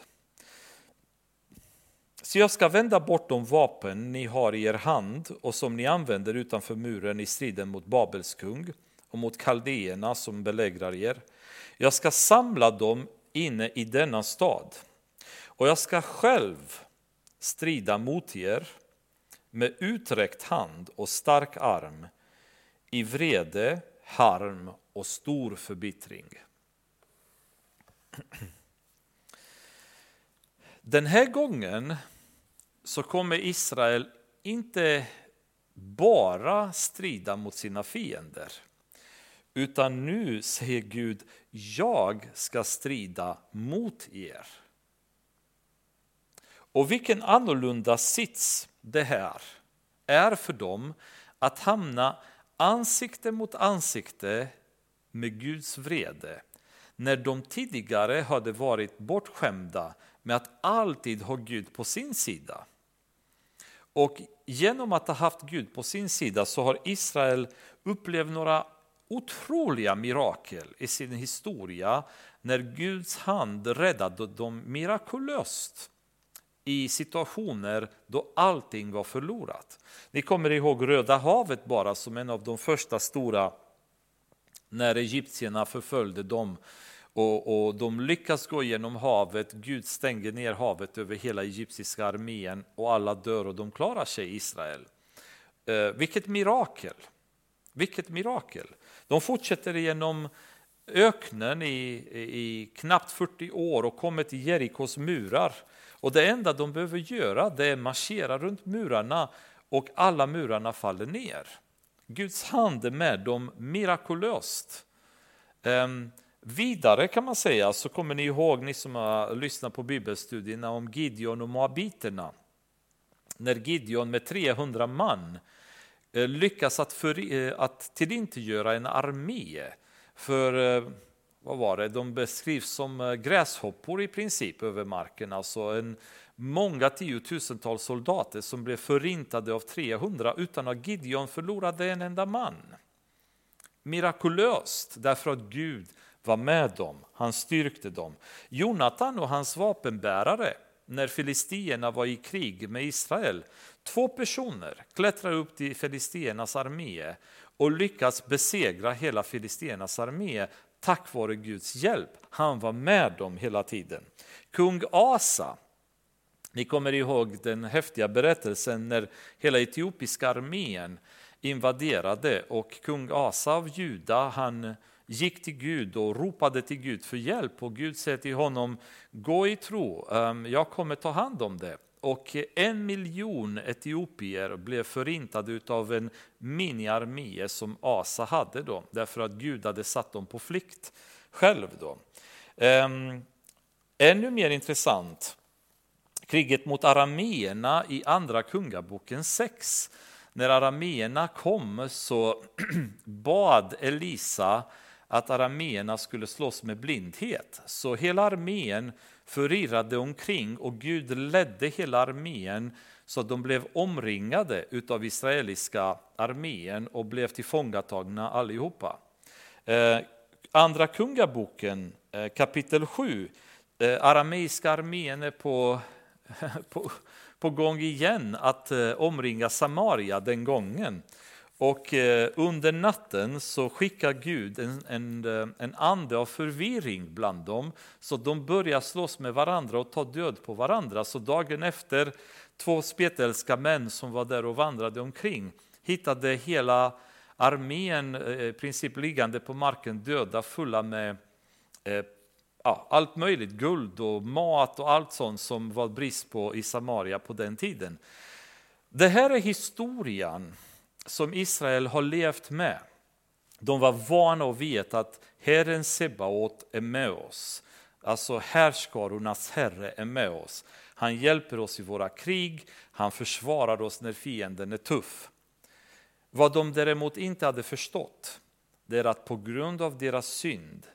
Så jag ska vända bort de vapen ni har i er hand och som ni använder utanför muren i striden mot Babels kung och mot kaldéerna som belägrar er. Jag ska samla dem inne i denna stad och jag ska själv strida mot er med uträckt hand och stark arm i vrede, harm och stor förbittring. Den här gången så kommer Israel inte bara strida mot sina fiender. Utan nu säger Gud, jag ska strida mot er. Och vilken annorlunda sits det här är för dem att hamna ansikte mot ansikte med Guds vrede när de tidigare hade varit bortskämda med att alltid ha Gud på sin sida. Och genom att ha haft Gud på sin sida så har Israel upplevt några otroliga mirakel i sin historia när Guds hand räddade dem mirakulöst i situationer då allting var förlorat. Ni kommer ihåg Röda havet bara som en av de första stora när egyptierna förföljde dem och, och, de lyckas gå genom havet, Gud stänger ner havet över hela egyptiska armén och alla dör och de klarar sig Israel. Eh, vilket mirakel! Vilket mirakel! De fortsätter genom öknen i, i knappt 40 år och kommer till Jerikos murar. Och det enda de behöver göra det är marschera runt murarna och alla murarna faller ner. Guds hand är med dem mirakulöst. Ehm, Vidare kan man säga så kommer ni ihåg, ni som har lyssnat på bibelstudierna om Gideon och Moabiterna. När Gideon med 300 man eh, lyckas att, för, eh, att tillintetgöra en armé. För eh, vad var det? de beskrivs som gräshoppor i princip över marken. Alltså en, många tiotusentals soldater som blev förintade av 300 utan att Gideon förlorade en enda man. Mirakulöst, därför att Gud var med dem, han styrkte dem. Jonatan och hans vapenbärare när filistierna var i krig med Israel. Två personer klättrar upp till filistiernas armé och lyckas besegra hela filistiernas armé tack vare Guds hjälp. Han var med dem hela tiden. Kung Asa, ni kommer ihåg den häftiga berättelsen när hela etiopiska armén invaderade och kung Asa av Juda, han gick till Gud och ropade till Gud för hjälp och Gud säger till honom, gå i tro, ehm, jag kommer ta hand om det. Och en miljon etiopier blev förintade av en miniarmé som Asa hade då, därför att Gud hade satt dem på flykt själv. Då. Ehm, ännu mer intressant, kriget mot arameerna i Andra Kungaboken 6. När arameerna kom så bad Elisa att arameerna skulle slåss med blindhet. Så hela armén förirrade omkring och Gud ledde hela armén så att de blev omringade av israeliska armén och blev tillfångatagna allihopa. Eh, Andra kungaboken eh, kapitel 7, eh, arameiska armén är på, på, på gång igen att omringa Samaria den gången. Och eh, under natten så skickar Gud en, en, eh, en ande av förvirring bland dem. Så de börjar slåss med varandra och ta död på varandra. Så dagen efter, två spetälska män som var där och vandrade omkring hittade hela armén eh, i princip liggande på marken döda, fulla med ja, allt möjligt, guld och mat och allt sånt som var brist på i Samaria på den tiden. Det här är historien som Israel har levt med. De var vana att veta att Herren Sebaot är med oss. Alltså härskarornas herre är med oss. Han hjälper oss i våra krig, han försvarar oss när fienden är tuff. Vad de däremot inte hade förstått, det är att på grund av deras synd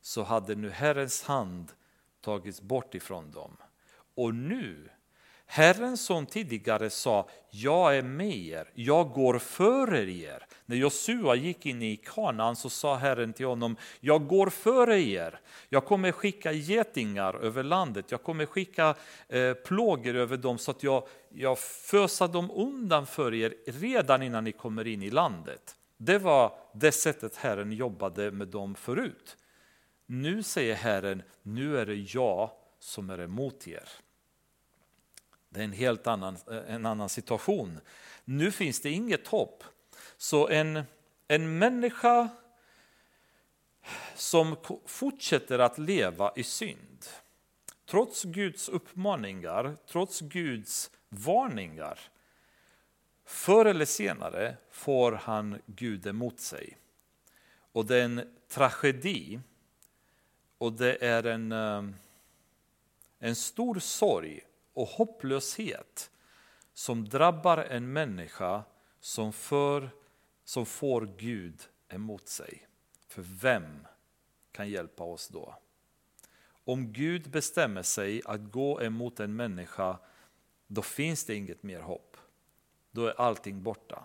så hade nu Herrens hand tagits bort ifrån dem. Och nu Herren som tidigare sa, jag är med er, jag går före er. När Josua gick in i Kanaan så sa Herren till honom, jag går före er. Jag kommer skicka getingar över landet, jag kommer skicka eh, plågor över dem så att jag, jag fösar dem undan för er redan innan ni kommer in i landet. Det var det sättet Herren jobbade med dem förut. Nu säger Herren, nu är det jag som är emot er. Det är en helt annan, eh, en annan situation. Nu finns det inget hopp. Så en, en människa som fortsätter att leva i synd, trots Guds uppmaningar, trots Guds varningar, förr eller senare får han Gud emot sig. Och det är en tragedi och det är en, eh, en stor sorg och hopplöshet som drabbar en människa som, för, som får Gud emot sig. För vem kan hjälpa oss då? Om Gud bestämmer sig att gå emot en människa, då finns det inget mer hopp. Då är allting borta.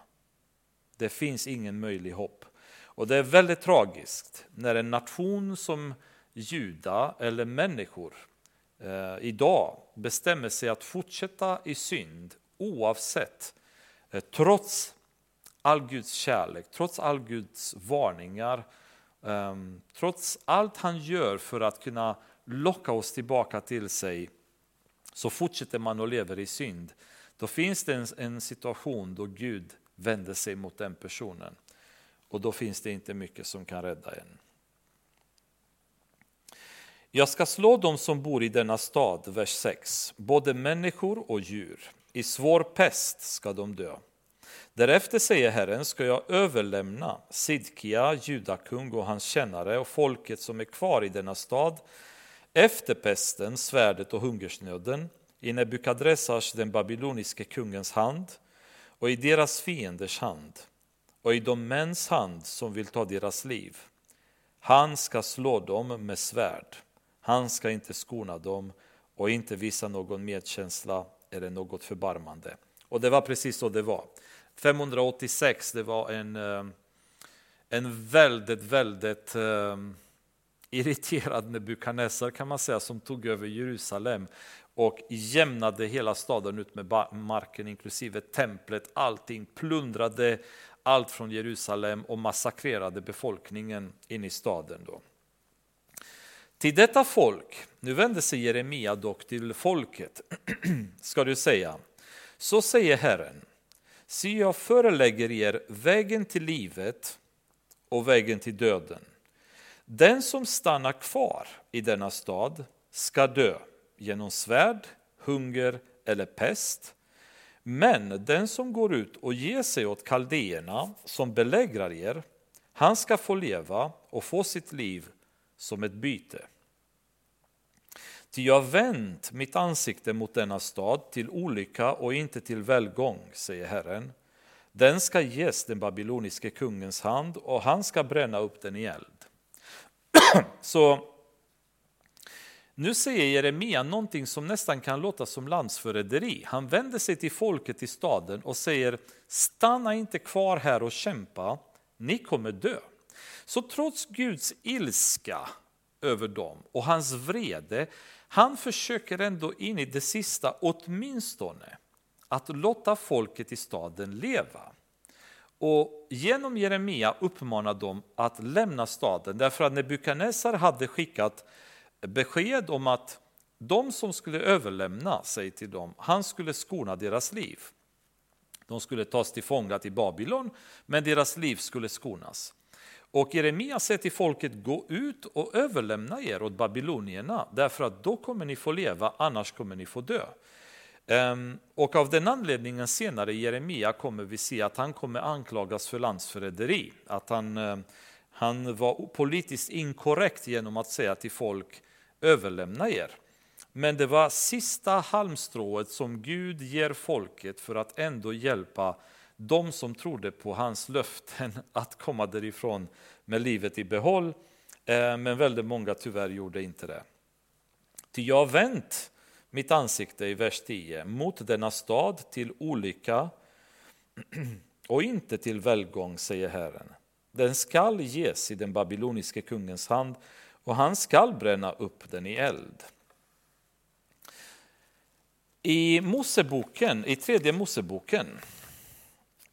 Det finns ingen möjlig hopp. Och det är väldigt tragiskt när en nation som Juda eller människor eh, idag bestämmer sig att fortsätta i synd oavsett, eh, trots all Guds kärlek, trots all Guds varningar, eh, trots allt han gör för att kunna locka oss tillbaka till sig, så fortsätter man och lever i synd. Då finns det en, en situation då Gud vänder sig mot den personen. Och då finns det inte mycket som kan rädda en. Jag ska slå dem som bor i denna stad, vers 6, både människor och djur. I svår pest ska de dö. Därefter, säger Herren, ska jag överlämna Sidkia, judakung och hans tjänare och folket som är kvar i denna stad efter pesten, svärdet och hungersnöden i Nebukadressars, den babyloniske kungens hand och i deras fienders hand och i de mäns hand som vill ta deras liv. Han ska slå dem med svärd. Han ska inte skona dem och inte visa någon medkänsla eller något förbarmande. Och det var precis så det var. 586 det var en, eh, en väldigt, väldigt eh, irriterad Nebukadnessar kan man säga som tog över Jerusalem och jämnade hela staden ut med marken inklusive templet, allting, plundrade allt från Jerusalem och massakrerade befolkningen in i staden. Då. Till detta folk, nu vänder sig Jeremia dock till folket, ska du säga, så säger Herren, se jag förelägger er vägen till livet och vägen till döden. Den som stannar kvar i denna stad ska dö genom svärd, hunger eller pest. Men den som går ut och ger sig åt kaldéerna som belägrar er, han ska få leva och få sitt liv som ett byte. Ty jag har vänt mitt ansikte mot denna stad till olycka och inte till välgång, säger Herren. Den ska ges den babyloniske kungens hand och han ska bränna upp den i eld. Så nu säger Jeremia någonting som nästan kan låta som landsförräderi. Han vänder sig till folket i staden och säger stanna inte kvar här och kämpa, ni kommer dö. Så trots Guds ilska över dem och hans vrede han försöker ändå in i det sista åtminstone att låta folket i staden leva. Och genom Jeremia uppmanar de att lämna staden därför att Nebukadnessar hade skickat besked om att de som skulle överlämna sig till dem, han skulle skona deras liv. De skulle tas till fånga till Babylon, men deras liv skulle skonas. Och Jeremia säger till folket, gå ut och överlämna er åt babylonierna, därför att då kommer ni få leva, annars kommer ni få dö. Ehm, och av den anledningen senare i Jeremia kommer vi se att han kommer anklagas för landsförräderi. Att han, eh, han var politiskt inkorrekt genom att säga till folk, överlämna er. Men det var sista halmstrået som Gud ger folket för att ändå hjälpa de som trodde på hans löften att komma därifrån med livet i behåll. Eh, men väldigt många tyvärr gjorde inte det. Ty jag har vänt mitt ansikte i vers 10 mot denna stad till olycka och inte till välgång, säger Herren. Den skall ges i den babyloniske kungens hand och han skall bränna upp den i eld. I Moseboken, i tredje Moseboken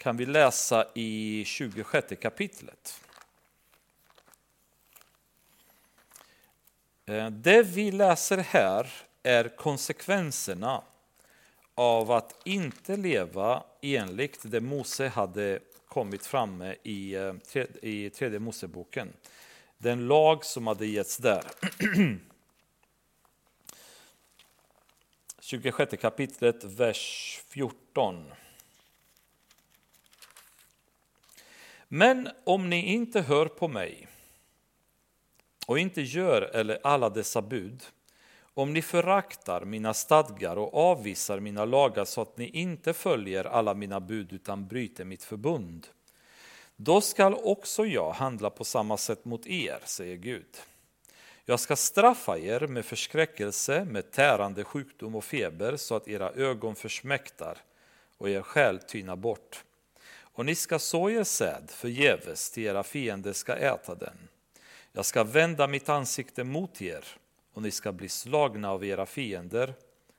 kan vi läsa i 26 kapitlet. Eh, det vi läser här är konsekvenserna av att inte leva enligt det Mose hade kommit fram med i, eh, i tredje Moseboken. Den lag som hade getts där. 26 kapitlet, vers 14. Men om ni inte hör på mig och inte gör eller alla dessa bud, om ni föraktar mina stadgar och avvisar mina lagar så att ni inte följer alla mina bud utan bryter mitt förbund, då skall också jag handla på samma sätt mot er, säger Gud. Jag ska straffa er med förskräckelse, med tärande sjukdom och feber så att era ögon försmäktar och er själ tynar bort. Och ni ska så er säd förgäves till era fiender ska äta den. Jag ska vända mitt ansikte mot er och ni ska bli slagna av era fiender.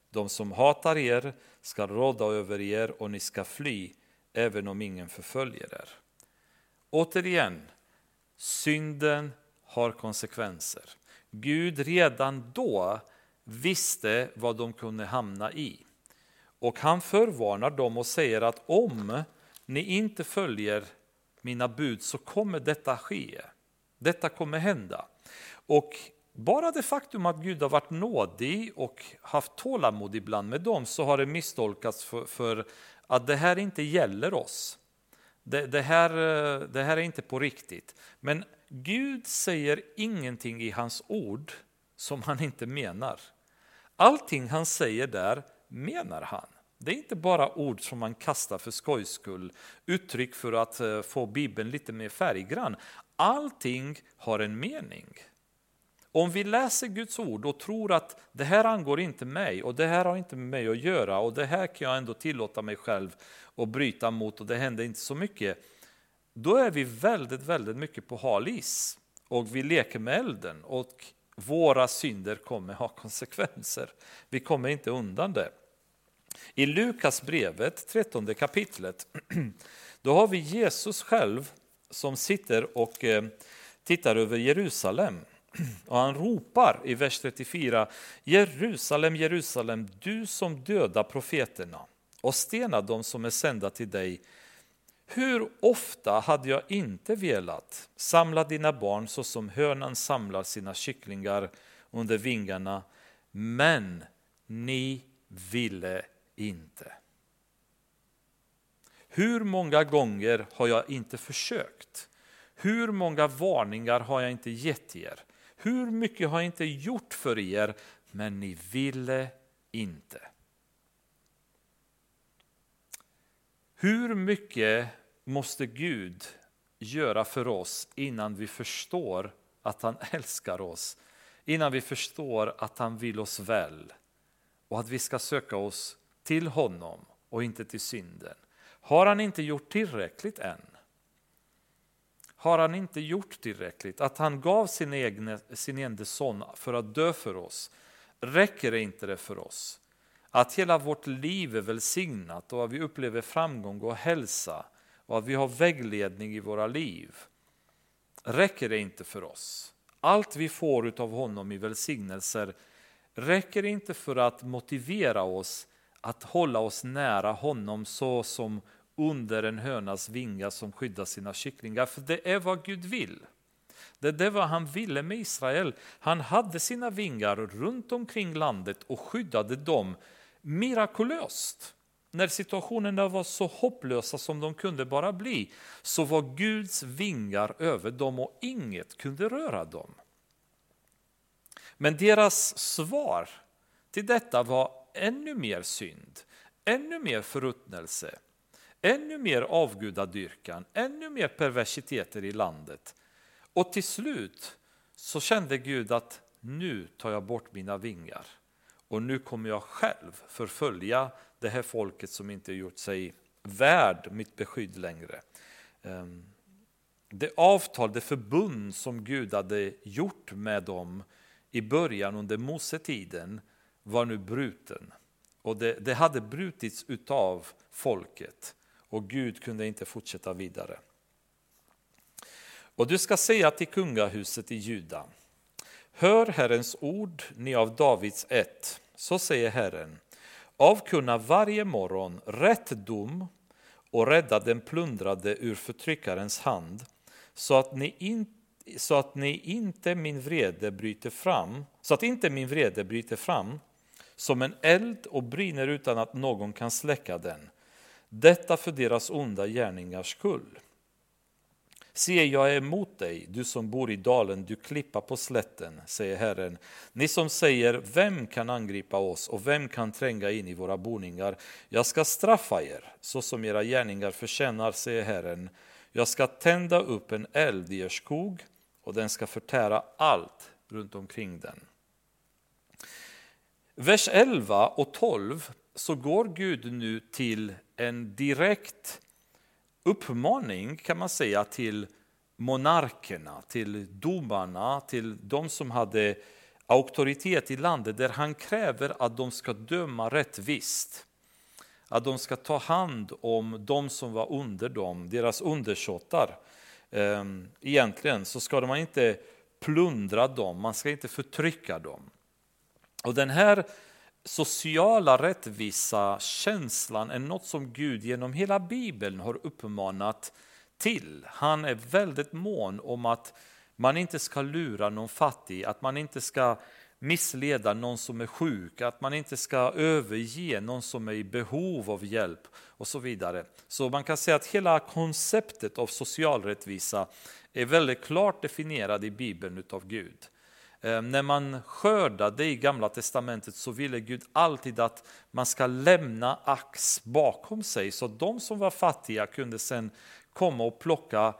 De som hatar er ska råda över er och ni ska fly även om ingen förföljer er. Återigen, synden har konsekvenser. Gud redan då visste vad de kunde hamna i. Och han förvarnar dem och säger att om ni inte följer mina bud så kommer detta ske. Detta kommer hända. Och bara det faktum att Gud har varit nådig och haft tålamod ibland med dem så har det misstolkats för, för att det här inte gäller oss. Det, det, här, eh, det här är inte på riktigt. Men Gud säger ingenting i hans ord som han inte menar. Allting han säger där menar han. Det är inte bara ord som man kastar för skojs skull, uttryck för att eh, få Bibeln lite mer färggrann. Allting har en mening. Om vi läser Guds ord och tror att det här angår inte mig och det här har inte med mig att göra och det här kan jag ändå tillåta mig själv att bryta mot och det händer inte så mycket. Då är vi väldigt, väldigt mycket på hal is och vi leker med elden och våra synder kommer ha konsekvenser. Vi kommer inte undan det. I Lukas brevet, 13 kapitlet, då har vi Jesus själv som sitter och eh, tittar över Jerusalem. Och han ropar i vers 34, Jerusalem, Jerusalem, du som dödar profeterna och stenar dem som är sända till dig. Hur ofta hade jag inte velat samla dina barn så som hönan samlar sina kycklingar under vingarna, men ni ville inte. Hur många gånger har jag inte försökt? Hur många varningar har jag inte gett er? Hur mycket har jag inte gjort för er, men ni ville inte. Hur mycket måste Gud göra för oss innan vi förstår att han älskar oss? Innan vi förstår att han vill oss väl och att vi ska söka oss till honom och inte till synden. Har han inte gjort tillräckligt än? Har han inte gjort tillräckligt? Att han gav sin, egne, sin enda son för att dö för oss, räcker inte det för oss? Att hela vårt liv är välsignat och att vi upplever framgång och hälsa och att vi har vägledning i våra liv räcker det inte för oss. Allt vi får av honom i välsignelser räcker inte för att motivera oss att hålla oss nära honom så som under en hönas vingar som skyddar sina kycklingar. För det är vad Gud vill. Det är vad han ville med Israel. Han hade sina vingar runt omkring landet och skyddade dem mirakulöst. När situationerna var så hopplösa som de kunde bara bli så var Guds vingar över dem och inget kunde röra dem. Men deras svar till detta var ännu mer synd, ännu mer förruttnelse, ännu mer avgudadyrkan, ännu mer perversiteter i landet. Och till slut så kände Gud att nu tar jag bort mina vingar och nu kommer jag själv förfölja det här folket som inte gjort sig värd mitt beskydd längre. Ehm, det avtal, det förbund som Gud hade gjort med dem i början under Mosetiden var nu bruten. Och det, det hade brutits utav folket och Gud kunde inte fortsätta vidare. Och du ska säga till kungahuset i Juda, hör Herrens ord, ni av Davids ett, så säger Herren, avkunna varje morgon rätt dom och rädda den plundrade ur förtryckarens hand, så att ni inte så att ni inte min vrede bryter fram, så att inte min vrede bryter fram som en eld och brinner utan att någon kan släcka den. Detta för deras onda gärningars skull. Se, jag är emot dig, du som bor i dalen, du klippa på slätten, säger Herren. Ni som säger, vem kan angripa oss och vem kan tränga in i våra boningar? Jag ska straffa er, så som era gärningar förtjänar, säger Herren. Jag ska tända upp en eld i er skog och den ska förtära allt runt omkring den. Vers 11 och 12 så går Gud nu till en direkt uppmaning kan man säga till monarkerna, till domarna, till de som hade auktoritet i landet där han kräver att de ska döma rättvist. Att de ska ta hand om de som var under dem, deras undersåtar. Ehm, egentligen så ska man inte plundra dem, man ska inte förtrycka dem. Och den här sociala rättvisa känslan är något som Gud genom hela Bibeln har uppmanat till. Han är väldigt mån om att man inte ska lura någon fattig, att man inte ska missleda någon som är sjuk, att man inte ska överge någon som är i behov av hjälp och så vidare. Så man kan säga att hela konceptet av social rättvisa är väldigt klart definierat i Bibeln utav Gud. Eh, när man skördade i Gamla Testamentet så ville Gud alltid att man ska lämna ax bakom sig så att de som var fattiga kunde sen komma och plocka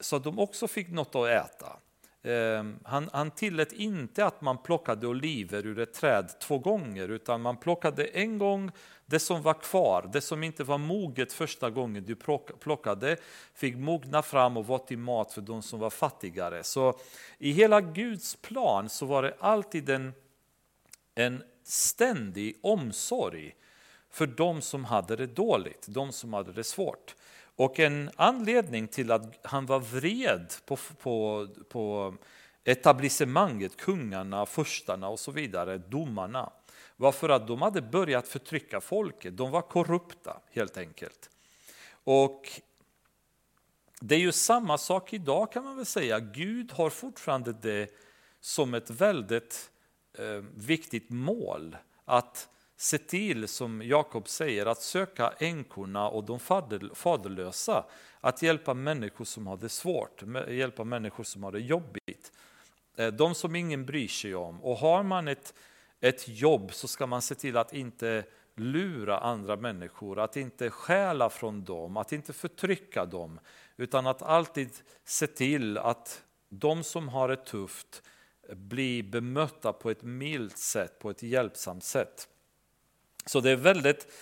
så att de också fick något att äta. Ehm, han, han tillät inte att man plockade oliver ur ett träd två gånger utan man plockade en gång det som var kvar, det som inte var moget första gången du plockade fick mogna fram och vara till mat för de som var fattigare. Så i hela Guds plan så var det alltid en, en ständig omsorg för de som hade det dåligt, de som hade det svårt. Och en anledning till att han var vred på, på, på etablissemanget, kungarna, furstarna och så vidare, domarna, var för att de hade börjat förtrycka folket. De var korrupta helt enkelt. Och det är ju samma sak idag kan man väl säga. Gud har fortfarande det som ett väldigt eh, viktigt mål. Att se till, som Jakob säger, att söka änkorna och de faderlösa. Att hjälpa människor som har det svårt, hjälpa människor som har det jobbigt. Eh, de som ingen bryr sig om. Och har man ett, ett jobb så ska man se till att inte lura andra människor, att inte stjäla från dem, att inte förtrycka dem. Utan att alltid se till att de som har det tufft blir bemötta på ett milt sätt, på ett hjälpsamt sätt. Så det är väldigt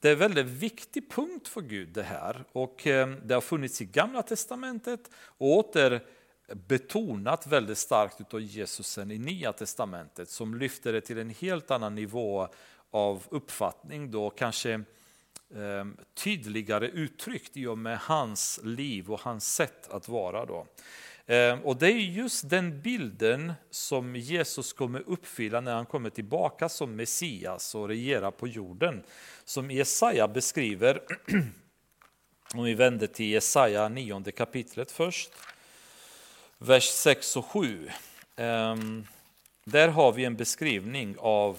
det är en väldigt viktig punkt för Gud det här och eh, det har funnits i Gamla Testamentet och åter betonat väldigt starkt av Jesus i Nya Testamentet som lyfter det till en helt annan nivå av uppfattning då kanske ehm, tydligare uttryckt i och med hans liv och hans sätt att vara. Då. Ehm, och det är just den bilden som Jesus kommer uppfylla när han kommer tillbaka som Messias och regerar på jorden. Som Jesaja beskriver, om vi vänder till Jesaja 9 kapitlet först, vers 6 och 7. Ehm, där har vi en beskrivning av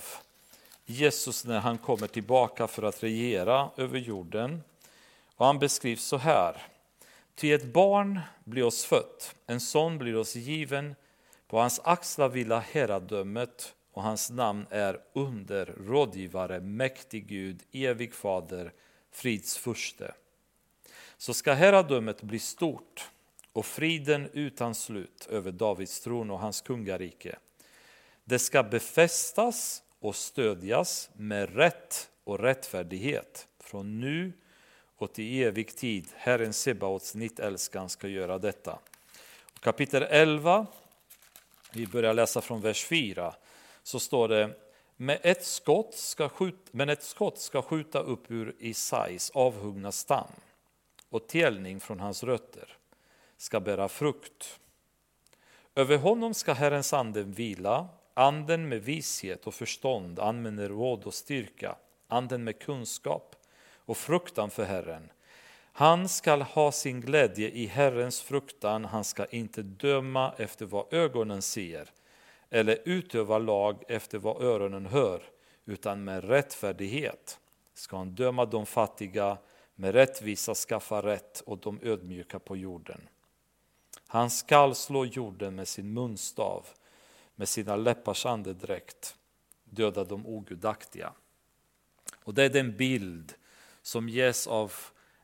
Jesus när han kommer tillbaka för att regera över jorden. Och han beskrivs så här. Ty ett barn blir oss fött, en son blir oss given, på hans axlar vilar herradömet och hans namn är under, rådgivare, mäktig Gud, evig fader, frids furste. Så ska herradömet bli stort och friden utan slut över Davids tron och hans kungarike. Det ska befästas och stödjas med rätt och rättfärdighet från nu och till evig tid. Herren Sebaots nittälskan ska göra detta. Kapitel 11, vi börjar läsa från vers 4, så står det med ett skott ska skjuta, men ett skott ska skjuta upp ur Isais avhuggna stam och telning från hans rötter ska bära frukt. Över honom ska Herrens ande vila, anden med vishet och förstånd, anden med råd och styrka, anden med kunskap och fruktan för Herren. Han skall ha sin glädje i Herrens fruktan, han ska inte döma efter vad ögonen ser eller utöva lag efter vad öronen hör, utan med rättfärdighet ska han döma de fattiga, med rättvisa skaffa rätt och de ödmjuka på jorden. Han skall slå jorden med sin munstav, med sina läppars andedräkt, döda de ogudaktiga. Och det är den bild som ges av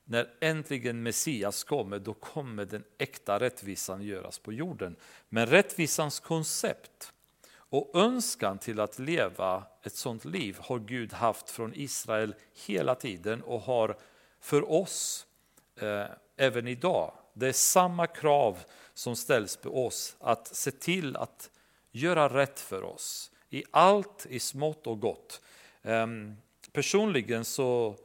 när äntligen Messias kommer, då kommer den äkta rättvisan göras på jorden. Men rättvisans koncept och önskan till att leva ett sådant liv har Gud haft från Israel hela tiden och har för oss eh, även idag. Det är samma krav som ställs på oss att se till att göra rätt för oss i allt, i smått och gott. Ehm, personligen så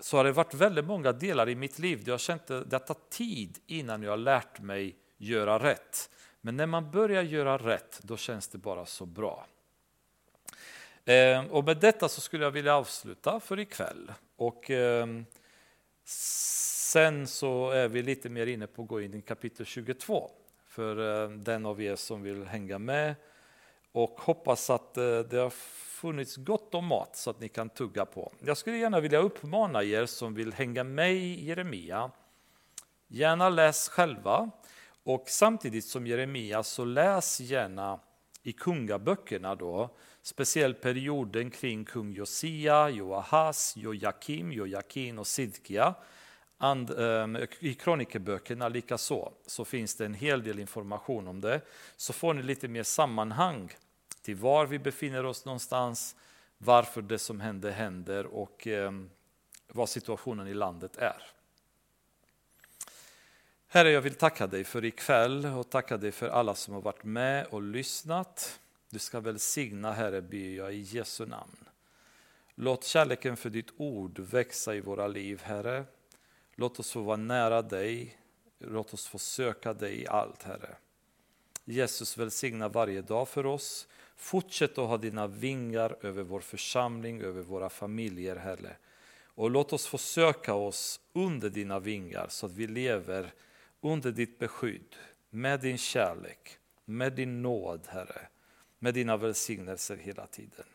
så har det varit väldigt många delar i mitt liv där jag känt att det tar tid innan jag har lärt mig göra rätt. Men när man börjar göra rätt, då känns det bara så bra. Ehm, och med detta så skulle jag vilja avsluta för ikväll. Och ehm, sen så är vi lite mer inne på att gå in i kapitel 22 för eh, den av er som vill hänga med och hoppas att eh, det har funnits gott om mat så att ni kan tugga på. Jag skulle gärna vilja uppmana er som vill hänga med i Jeremia, gärna läs själva och samtidigt som Jeremia så läs gärna i kungaböckerna då, speciellt perioden kring kung Josia, Joahas, Jojakim, Jojakin och Sidkia. And, ehm, I kronikerböckerna likaså så finns det en hel del information om det. Så får ni lite mer sammanhang till var vi befinner oss någonstans, varför det som händer händer och eh, vad situationen i landet är. Herre, jag vill tacka dig för ikväll och tacka dig för alla som har varit med och lyssnat. Du ska välsigna, Herre, ber jag i Jesu namn. Låt kärleken för ditt ord växa i våra liv, Herre. Låt oss få vara nära dig. Låt oss få söka dig i allt, Herre. Jesus välsigna varje dag för oss. Fortsätt att ha dina vingar över vår församling, över våra familjer, Herre. Och låt oss få söka oss under dina vingar så att vi lever under ditt beskydd, med din kärlek, med din nåd, Herre, med dina välsignelser hela tiden.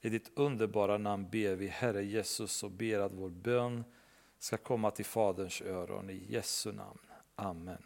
I ditt underbara namn ber vi, Herre Jesus, och ber att vår bön ska komma till Faderns öron. I Jesu namn. Amen.